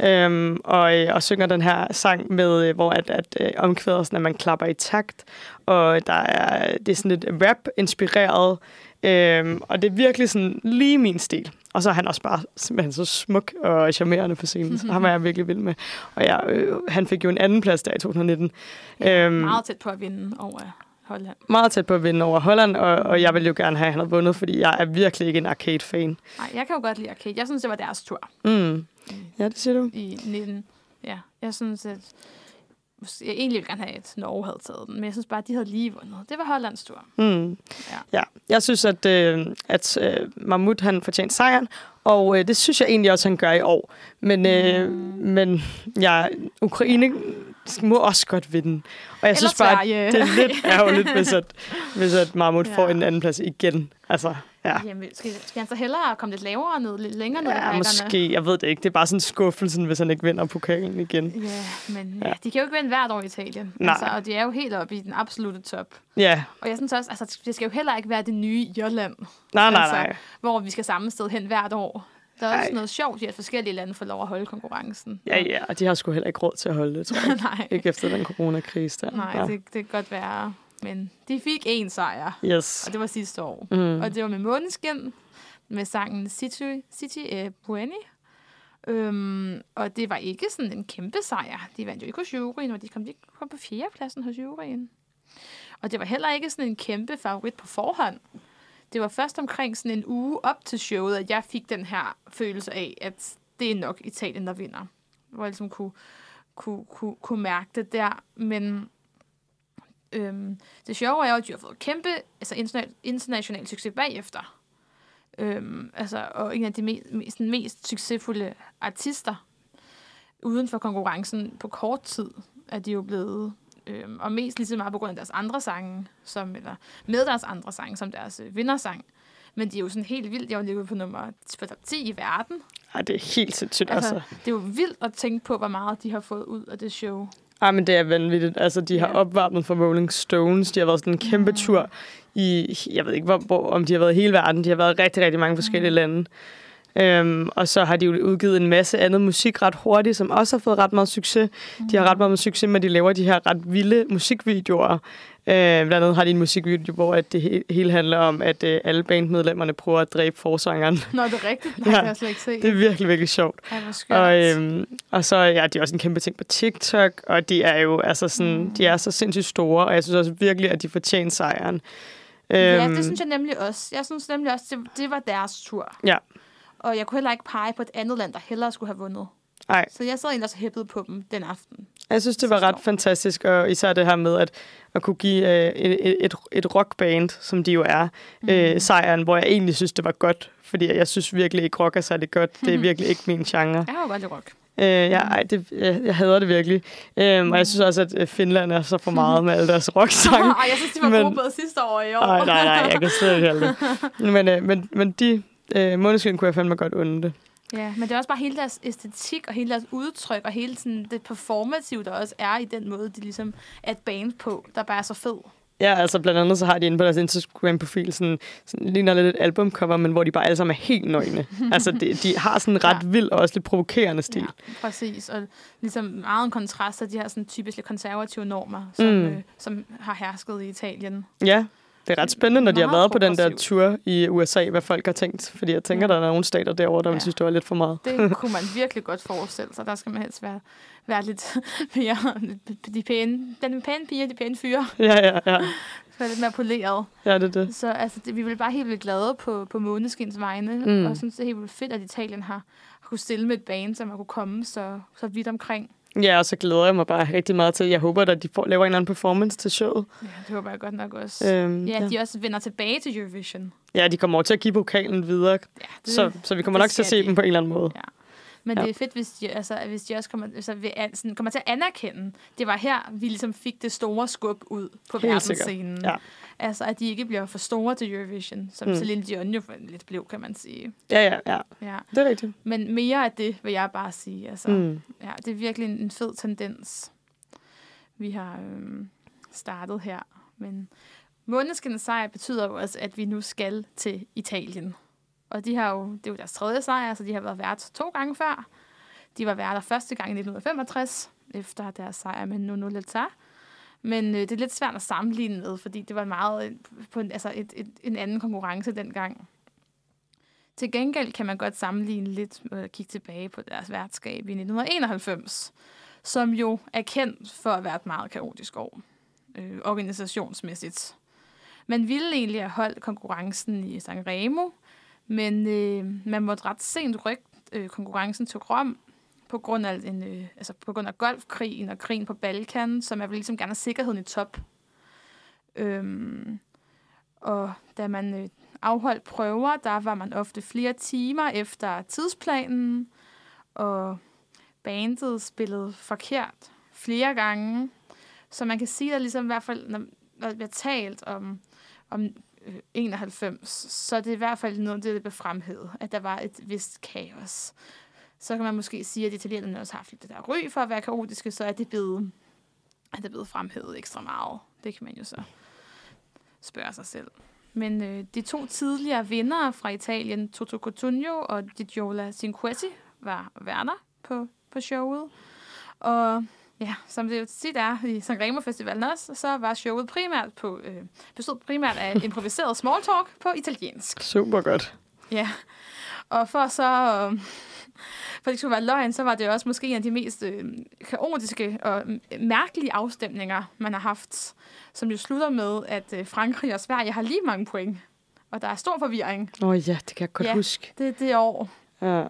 øhm, og, øh, og synger den her sang med, øh, hvor at, at øh, omkvædet sådan, at man klapper i takt, og der er, det er sådan lidt rap-inspireret, øhm, og det er virkelig sådan lige min stil. Og så er han også bare simpelthen så smuk og charmerende på scenen, så ham er jeg virkelig vild med. Og jeg, øh, han fik jo en anden plads der i 2019. Ja, Øhm, meget tæt på at vinde over Holland. Meget tæt på at vinde over Holland, og, og jeg vil jo gerne have, at han havde vundet, fordi jeg er virkelig ikke en arcade-fan. Nej, jeg kan jo godt lide arcade. Jeg synes, det var deres tur Mm. Ja, det siger du. i 19. Ja, jeg synes, at jeg egentlig ville gerne have, at Norge havde taget den, men jeg synes bare, at de havde lige vundet. Det var Hollands tur. Mm. Ja. Ja. Jeg synes, at, øh, at øh, Mahmoud han fortjente sejren, og øh, det synes jeg egentlig også, han gør i år. Men, øh, Mm. men ja, Ukraine må også godt vinde. Og jeg synes bare, Sverige. det er lidt <laughs> ærgerligt, hvis, at, hvis at Mahmoud Ja. får en anden plads igen. Altså, ja. Jamen, skal, skal han så hellere komme lidt lavere ned, lidt længere ned i Ja, rækkerne? måske. Jeg ved det ikke. Det er bare sådan skuffelsen, hvis han ikke vinder pokalen igen. Ja, men Ja. de kan jo ikke vinde hvert år i Italien. Nej. Altså, og de er jo helt oppe i den absolute top. Ja, Og jeg synes også, altså, det skal jo heller ikke være det nye Irland, nej, nej, Altså, nej. hvor vi skal samme sted hen hvert år. Der er også Ej. noget sjovt i, at forskellige lande får lov at holde konkurrencen. Ja, ja, og de har sgu heller ikke råd til at holde det, tror jeg. <laughs> Nej, ikke efter den coronakrise der. nej ja. det, det kan godt være. Men de fik én sejr, Yes. og det var sidste år. Mm. Og det var med Måneskin, med sangen City, City eh, Bueni. Øhm, og det var ikke sådan en kæmpe sejr. De vandt jo ikke hos juryen, og de kom, de kom på fjerdepladsen hos juryen. Og det var heller ikke sådan en kæmpe favorit på forhånd. Det var først omkring sådan en uge op til showet, at jeg fik den her følelse af, at det er nok Italien, der vinder. Hvor jeg ligesom kunne, kunne, kunne, kunne mærke det der. Men øhm, det sjove er jo, at de har fået kæmpe altså international, international succes bagefter. Øhm, altså, og en af de mest, mest, mest succesfulde artister uden for konkurrencen på kort tid, er de jo blevet. Øhm, og mest lige så meget på grund af deres andre sange, som, eller med deres andre sange, som deres øh, vindersang. Men de er jo sådan helt vildt. De har jo ligget på nummer på top 10 i verden. Ej, det er helt sindssygt, altså. Altså, det er jo vildt at tænke på, hvor meget de har fået ud af det show. Ej, men det er vanvittigt. Altså, de har Ja. opvarmet for Rolling Stones. De har været sådan en kæmpe Mm. tur i, jeg ved ikke, hvor, hvor, om de har været i hele verden. De har været rigtig, rigtig mange forskellige Mm. lande. Øhm, og så har de jo udgivet en masse andet musik ret hurtigt, som også har fået ret meget succes. De har ret meget succes med, at de laver de her ret vilde musikvideoer. Øh, blandt andet har de en musikvideo, hvor at det he- hele handler om, at øh, alle bandmedlemmerne prøver at dræbe forsangeren. Nå, det er rigtigt. Nej, <laughs> Ja, det har jeg slet ikke set. Det er virkelig, virkelig sjovt. Ej. Og, øhm, og så ja, de er også en kæmpe ting på TikTok, og de er jo altså sådan, Mm. mm. de er så sindssygt store, og jeg synes også virkelig, at de fortjener sejren. Ja, Øhm, det synes jeg nemlig også. Jeg synes nemlig også, det, det var deres tur. Ja. Og jeg kunne heller ikke pege på et andet land, der hellere skulle have vundet. Nej. Så jeg sad egentlig også hæppet på dem den aften. Jeg synes, det var ret fantastisk, og især det her med at, at kunne give øh, et, et, et rockband, som de jo er, mm. øh, sejren, hvor jeg egentlig synes, det var godt. Fordi jeg synes virkelig ikke, rock er særlig godt. Det er <laughs> virkelig ikke min genre. Jeg har jo godt lide rock. Øh, ja, ej, det, jeg, jeg hader det virkelig. Øhm, og jeg synes også, at øh, Finland er så for meget med alle deres <laughs> rocksange. Ej, jeg synes, de var Men- gode både sidste år og i år. Nej, nej, nej, jeg kan slet ikke <laughs> det. Men, øh, men, men de øh, måneskin kunne jeg fandme godt unde det. Ja, men det er også bare hele deres æstetik og hele deres udtryk og hele sådan det performative, der også er i den måde, de ligesom er et band på, der bare er så fed. Ja, altså blandt andet så har de inde på deres Instagram-profil sådan, sådan ligner lidt et albumcover, men hvor de bare alle sammen er helt nøgne. <laughs> altså de, de har sådan en ret Ja. vild og også lidt provokerende stil. Ja, præcis. Og ligesom meget en kontrast til de her sådan typisk lidt konservative normer, som, mm. øh, som har hersket i Italien. Ja, det er ret spændende, når de har været på den der tur i USA, hvad folk har tænkt. Fordi jeg tænker, Ja. der er nogle stater derovre, der vil Ja. synes, det var lidt for meget. Det <laughs> kunne man virkelig godt forestille sig. Der skal man helst være, være lidt <laughs> mere de pæne, den pæne piger, de pæne fyre. Ja, ja, ja. <laughs> Være lidt mere poleret. Ja, det er det. Så altså, det, vi vil bare helt vildt glade på, på Måneskins vegne, Mm. mm. og synes, det er helt vildt fedt, at Italien har, har kunne stille med et band, som har kunne komme så, så vidt omkring. Ja, og så glæder jeg mig bare rigtig meget til. Jeg håber, at de får, laver en eller anden performance til showet. Ja, det håber jeg godt nok også. Øhm, ja, ja. de også vender tilbage til Eurovision. ja, de kommer over til at give pokalen videre, Ja, så, så vi kommer det nok til at se de. dem på en eller anden måde. Ja. Men Ja. det er fedt, hvis de, altså, hvis de også kommer, altså, vil, an- sådan, kommer til at anerkende, det var her, vi ligesom fik det store skub ud på Helt sikkert. verdensscenen. Ja. Altså, at de ikke bliver for store til Eurovision, som Mm. Celine Dion jo lidt blev, kan man sige. Ja, ja, ja. Ja. Det er rigtigt. Men mere af det, vil jeg bare sige. Altså, Mm. ja, det er virkelig en, fed tendens, vi har øhm, startet her. Men måneskindens sejr betyder jo også, at vi nu skal til Italien. Og de har jo, det er jo deres tredje sejr, så de har været vært to gange før. De var værter første gang i 1965, efter deres sejr med Nuno Letta. Men øh, det er lidt svært at sammenligne med, fordi det var meget øh, på en, altså et, et, en anden konkurrence dengang. Til gengæld kan man godt sammenligne lidt med at kigge tilbage på deres værtskab i 1991, som jo er kendt for at være et meget kaotisk år, øh, organisationsmæssigt. Man ville egentlig have holdt konkurrencen i San Remo, men øh, man måtte ret sent rykke øh, konkurrencen til Rom, på grund af, en, øh, altså på grund af golfkrigen og krigen på Balkan, som er vel ligesom gerne have sikkerheden i top. Øhm, og da man øh, afholdt prøver, der var man ofte flere timer efter tidsplanen, og bandet spillede forkert flere gange. Så man kan sige, at ligesom i hvert fald, når når der bliver talt om, om øh, 91, så det er det i hvert fald noget, det der bliver fremhævet, at der var et vist kaos. Så kan man måske sige, at italienerne også har haft lidt det der ry for at være kaotiske, så er det blevet, er det blevet fremhævet ekstra meget. Det kan man jo så spørge sig selv. Men øh, de to tidligere vindere fra Italien, Toto Cotugno og Gigiola Cinquetti, var værter på, på showet. Og ja, som det jo tit er i Sanremo Festivalen også, så var showet primært på, øh, bestod primært af <laughs> improviseret small talk på italiensk. Super godt. Ja, og for så... Øh, for det skulle være løgn, så var det også måske en af de mest øh, kaotiske og mærkelige afstemninger, man har haft, som jo slutter med, at øh, Frankrig og Sverige har lige mange point. Og der er stor forvirring. Åh oh, ja, det kan jeg godt Ja. huske. Det er det år. Ja.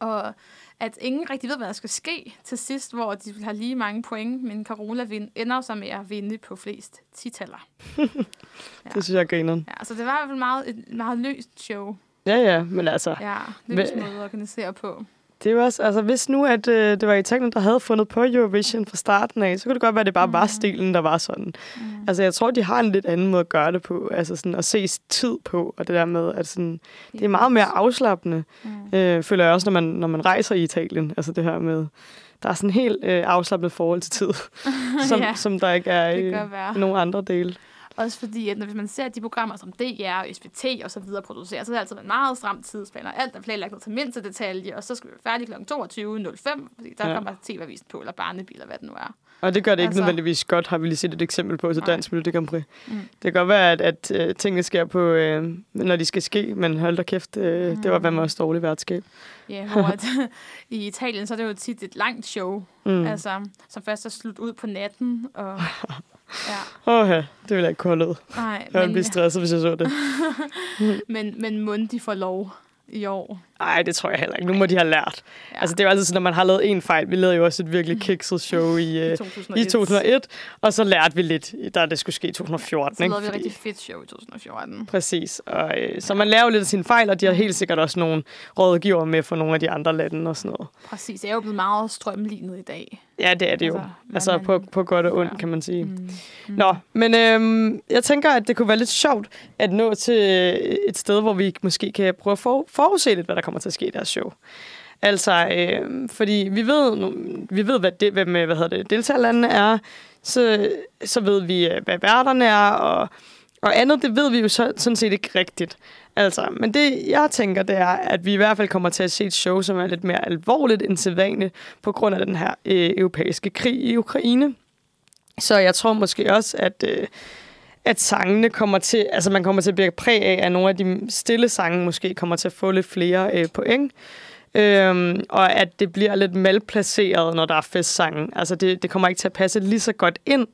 Og at ingen rigtig ved, hvad der skal ske til sidst, hvor de har lige mange point, men Carola vind, ender så med at vinde på flest titaller. <laughs> Det synes jeg er grineren. Ja, så det var i hvert fald meget, et meget løst show. Ja, ja, men altså, Ja, løs Hvad- måde at organisere på. Det var også, altså hvis nu, at øh, det var Italien, der havde fundet på Eurovision fra starten af, så kunne det godt være, at det bare var stilen, der var sådan. Mm. Altså, jeg tror, de har en lidt anden måde at gøre det på, altså sådan at se tid på, og det der med, at sådan, det er meget mere afslappende, Mm. øh, føler jeg også, når man, når man rejser i Italien. Altså det her med, der er sådan en helt øh, afslappet forhold til tid, <laughs> som, ja, som der ikke er i, i nogle andre dele. Også fordi, at når hvis man ser de programmer, som DR og SVT og så videre producerer, så er det altid en meget stram tidsplan, og alt er planlagt ned til mindste detalje, og så skal vi være færdige kl. 22.05, fordi der Ja. ja. kommer TV-avisen på, eller barnebil, eller hvad det nu er. Og det gør det ikke altså, nødvendigvis godt, har vi lige set et eksempel på til. Dansk Melodi Grand Prix. Mm. Det kan godt være, at, at uh, tingene sker på, uh, når de skal ske, men hold da kæft, uh, det var Mm. hvad man også dårligt værtskab. Ja, hvor at, <laughs> i Italien, så er det jo tit et langt show, Mm. mm. altså, som først er slut ud på natten, og <laughs> ja, Åh ja, det ville jeg ikke kunne ud. nej, Jeg ville men, blive stresset, hvis jeg så det. <laughs> men, men Mundi får lov i år. Nej, det tror jeg heller ikke. Nu må de have lært. Ja. Altså, det er jo altid sådan, når man har lavet en fejl. Vi lavede jo også et virkelig kikset show i, I øh, 2001. i 2001, og så lærte vi lidt, da det skulle ske i 2014. Så ikke? lavede vi et rigtig fedt show i 2014. Præcis. Og, øh, så man lærer jo lidt af sine fejl, og de har helt sikkert også nogle rådgiver med for nogle af de andre lande og sådan noget. Præcis. Det er jo blevet meget strømlignet i dag. Ja, det er det jo. Altså, Altså, på, på godt og ondt, Ja. kan man sige. Mm. Nå, men øhm, jeg tænker, at det kunne være lidt sjovt at nå til øh, et sted, hvor vi måske kan prøve at for, forudse lidt, hvad der kommer til at ske i deres show. Altså, øh, fordi vi ved, vi ved hvad, det, hvad, øh, hvad hedder det, deltagerlandene er, så, så ved vi, øh, hvad værterne er, og, og andet, det ved vi jo så, sådan set ikke rigtigt. Altså, men det, jeg tænker, det er, at vi i hvert fald kommer til at se et show, som er lidt mere alvorligt end sædvanligt, på grund af den her øh, europæiske krig i Ukraine. Så jeg tror måske også, at, øh, at sangene kommer til, altså man kommer til at blive præg af, at nogle af de stille sange måske kommer til at få lidt flere øh, point. Øhm, og at det bliver lidt malplaceret, når der er festsange. Altså det, det kommer ikke til at passe lige så godt ind.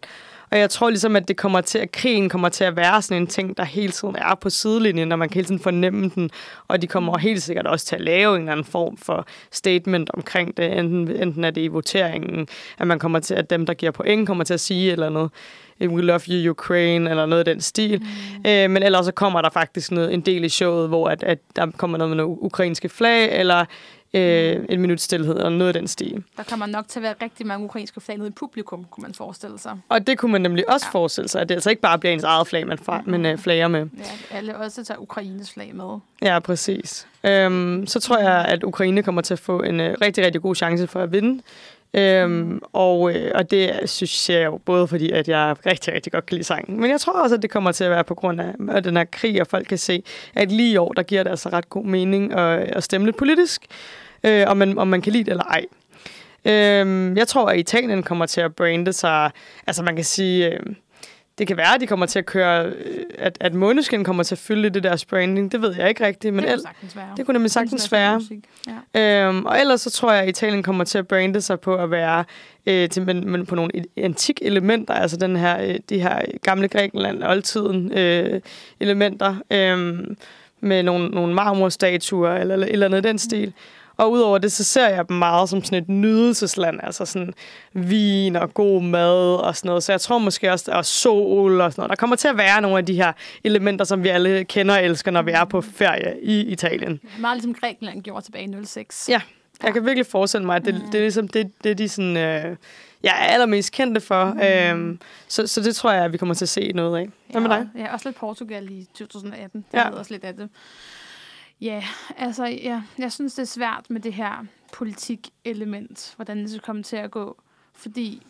Og jeg tror ligesom, at det kommer til, at krigen kommer til at være sådan en ting, der hele tiden er på sidelinjen, når man kan hele tiden fornemme den. Og de kommer helt sikkert også til at lave en eller anden form for statement omkring det. Enten, enten er det i voteringen, at man kommer til, at dem, der giver point, kommer til at sige eller andet. We love you, Ukraine, eller noget af den stil. Mm. Øh, men ellers så kommer der faktisk noget, en del i showet, hvor at, at der kommer noget med nogle ukrainske flag, eller øh, en minut stillhed, eller noget af den stil. Der kommer nok til at være rigtig mange ukrainske flag nede i publikum, kunne man forestille sig. Og det kunne man nemlig også ja. Forestille sig, at det altså ikke bare bliver ens eget flag, man, fra, men øh, flager med. Ja, alle også tager Ukraines flag med. Ja, præcis. Øhm, så tror jeg, at Ukraine kommer til at få en øh, rigtig, rigtig god chance for at vinde. Øhm, og, øh, og det synes jeg jo både fordi, at jeg rigtig, rigtig godt kan lide sangen. Men jeg tror også, at det kommer til at være på grund af, at den her krig, og folk kan se, at lige i år, der giver det altså ret god mening at, at stemme lidt politisk, øh, om, man, om man kan lide det eller ej. Øhm, jeg tror, at Italien kommer til at brande sig, altså man kan sige... Øh, det kan være, at de kommer til at køre, øh, at, at Måneskin kommer til at fylde i deres branding. Det ved jeg ikke rigtigt, men det kunne sagtens være. det kunne nemlig sagtens være. Ja. Øhm, og ellers så tror jeg, at Italien kommer til at brande sig på at være øh, til, men, men på nogle antik elementer, altså den her, øh, de her gamle Grækenland, oldtiden øh, elementer, øh, med nogle, nogle marmorstatuer eller eller andet i den stil. Og udover det, så ser jeg dem meget som sådan et nydelsesland, altså sådan vin og god mad og sådan noget. Så jeg tror måske også, er sol og sådan noget. Der kommer til at være nogle af de her elementer, som vi alle kender og elsker, når vi er på ferie i Italien. Meget ligesom Grækenland gjorde tilbage i 06. Ja, jeg kan virkelig forestille mig, at det, det er ligesom det, det de sådan, øh, jeg er allermest kendte for. Mm. Øhm, så, så det tror jeg, at vi kommer til at se noget af. Hvad med dig? Ja, også lidt Portugal i 2018. Det ja. også lidt af det. Ja, altså, ja, jeg synes, det er svært med det her politik-element, hvordan det skal komme til at gå. Fordi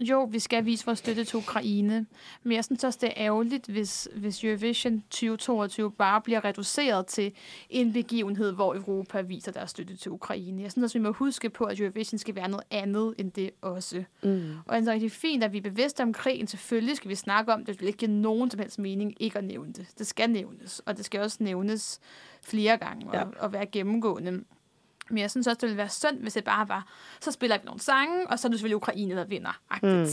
jo, vi skal vise vores støtte til Ukraine, men jeg synes også, det er ærgerligt, hvis, hvis Eurovision 2022 bare bliver reduceret til en begivenhed, hvor Europa viser deres støtte til Ukraine. Jeg synes også, vi må huske på, at Eurovision skal være noget andet end det også. Mm. Og det er rigtig fint, at vi er bevidste om krigen. Selvfølgelig skal vi snakke om det. Det vil ikke give nogen som helst mening ikke at nævne det. Det skal nævnes, og det skal også nævnes flere gange og, Ja. ja. og være gennemgående. Men jeg synes også, det ville være synd, hvis det bare var, så spiller vi nogle sange, og så er det selvfølgelig Ukraine, der vinder. Mm.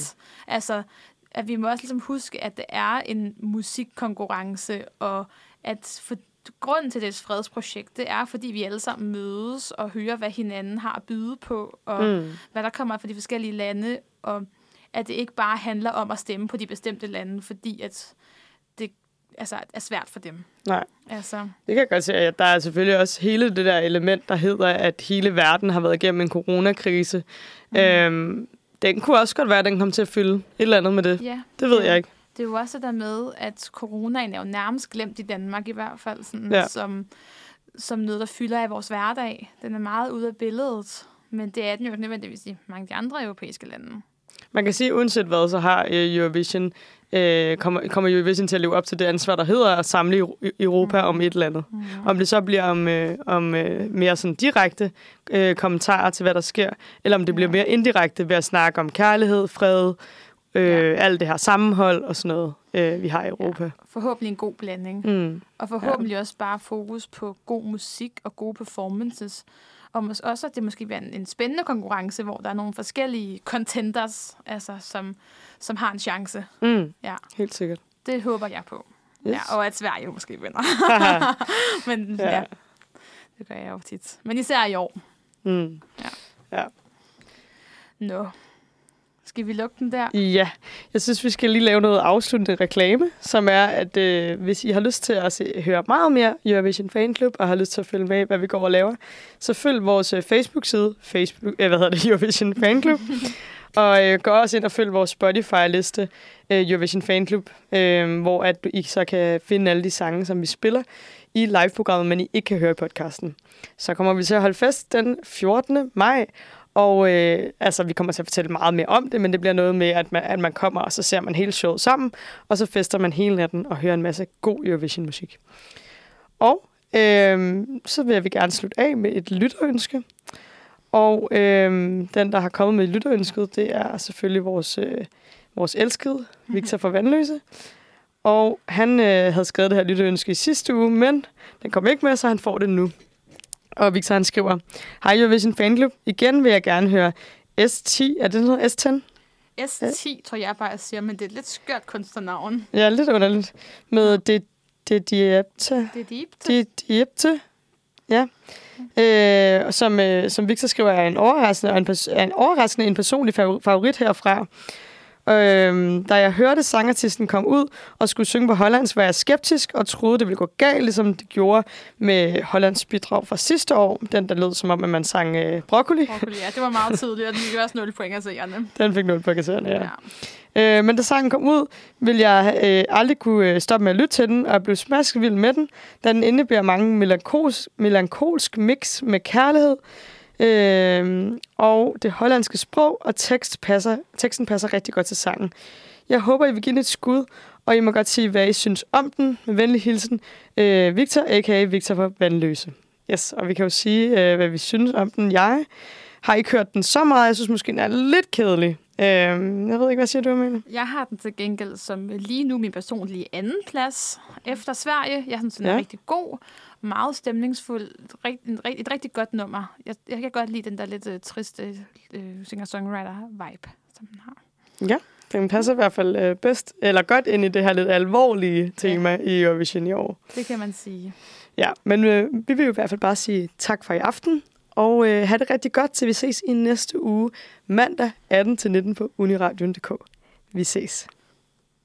Altså, at vi må også ligesom huske, at det er en musikkonkurrence, og at for, grunden til det fredsprojekt, det er, fordi vi alle sammen mødes og hører, hvad hinanden har at byde på, og Mm. hvad der kommer fra de forskellige lande, og at det ikke bare handler om at stemme på de bestemte lande, fordi at altså, er svært for dem. Nej. Altså, Det kan jeg godt se, at der er selvfølgelig også hele det der element, der hedder, at hele verden har været igennem en coronakrise. Mm. Øhm, den kunne også godt være, at den kom til at fylde et eller andet med det. ja. Det ved ja. jeg ikke. Det er jo også der med, at coronaen er jo nærmest glemt i Danmark i hvert fald, sådan, Ja. som, som noget, der fylder af vores hverdag. Den er meget ude af billedet, men det er den jo nødvendigvis i mange af de andre europæiske lande. Man kan sige, uanset hvad, så har øh, Eurovision, øh, kommer, kommer Eurovision til at leve op til det ansvar, der hedder at samle Euro- Europa mm. om et eller andet. Mm. Om det så bliver om, øh, om øh, mere sådan direkte øh, kommentarer til, hvad der sker, eller om det bliver mere indirekte ved at snakke om kærlighed, fred, øh, Ja. alt det her sammenhold og sådan noget, øh, vi har i Europa. Ja. Forhåbentlig en god blanding. Mm. Og forhåbentlig ja. også bare fokus på god musik og gode performances. Og mås- også, at det måske bliver en, en spændende konkurrence, hvor der er nogle forskellige contenders, altså, som, som har en chance. Mm. Ja, Helt sikkert. det håber jeg på. Yes. Ja, og at Sverige måske vinder. <laughs> <laughs> Men Ja. ja. ja, Det gør jeg jo tit. Men især i år. Mm. Nå. Skal vi lukke den der? Ja, jeg synes, vi skal lige lave noget afsluttende reklame, som er, at øh, hvis I har lyst til at se, høre meget mere Eurovision Fan Club, og har lyst til at følge med, hvad vi går og laver, så følg vores øh, Facebook-side, Facebook, øh, hvad hedder det, <laughs> Eurovision Fan Club, og øh, gå også ind og følg vores Spotify-liste, øh, Eurovision Fan Club, øh, hvor at du, I så kan finde alle de sange, som vi spiller i live-programmet, men I ikke kan høre i podcasten. Så kommer vi til at holde fest den 14. maj, og øh, altså, vi kommer til at fortælle meget mere om det, men det bliver noget med, at man, at man kommer, og så ser man hele showet sammen, og så fester man hele natten og hører en masse god Eurovision-musik. Og øh, så vil jeg gerne slutte af med et lytterønske. Og øh, den, der har kommet med lytterønsket, det er selvfølgelig vores, øh, vores elskede, Victor fra Vandløse. Og han øh, havde skrevet det her lytterønske i sidste uge, men den kom ikke med, så han får det nu. Og Victor han skriver, Hej Eurovision Fanclub. Igen vil jeg gerne høre S10. Er det noget S10? S10, tror jeg bare, siger, men det er et lidt skørt kunstnernavn. Ja, lidt underligt. Med det, det diepte. Det deep. Det diepte. Ja. Øh, som, øh, som Victor skriver, er en overraskende, og en, er en overraskende en personlig favor- favorit herfra. Øhm, da jeg hørte sangartisten komme ud og skulle synge på hollandsk, var jeg skeptisk og troede, det ville gå galt, ligesom det gjorde med Hollands bidrag fra sidste år. Den, der lød som om, at man sang øh, broccoli. Broccoli, ja, det var meget tidligt, og den fik også 0 point af seerne. Den fik 0 på kasseren, ja. Ja. ja. Øh, men da sangen kom ud, ville jeg øh, aldrig kunne øh, stoppe med at lytte til den, og jeg blev smaskevild med den, da den indebærer mange melankolsk, melankolsk mix med kærlighed, øh, og det hollandske sprog og tekst passer, teksten passer rigtig godt til sangen. Jeg håber, I vil give den et skud, og I må godt sige, hvad I synes om den. Med venlig hilsen, øh, Victor, a.k.a. Victor fra Vandløse. Yes, og vi kan jo sige, øh, hvad vi synes om den. Jeg har ikke hørt den så meget. Jeg synes måske, den er lidt kedelig. Øh, jeg ved ikke, hvad siger du, Amalie? Jeg har den til gengæld som lige nu min personlige anden plads efter Sverige. Jeg synes, den er Ja. rigtig god, meget stemningsfuld, rigt- et rigtig godt nummer. Jeg, jeg kan godt lide den der lidt uh, triste uh, singer-songwriter-vibe, som den har. Ja, den passer i hvert fald øh, bedst, eller godt ind i det her lidt alvorlige tema ja. i Eurovision i år. Det kan man sige. Ja, men øh, vi vil jo i hvert fald bare sige tak for i aften, og øh, have det rigtig godt, til vi ses i næste uge, mandag 18-19 på uniradion.dk. Vi ses.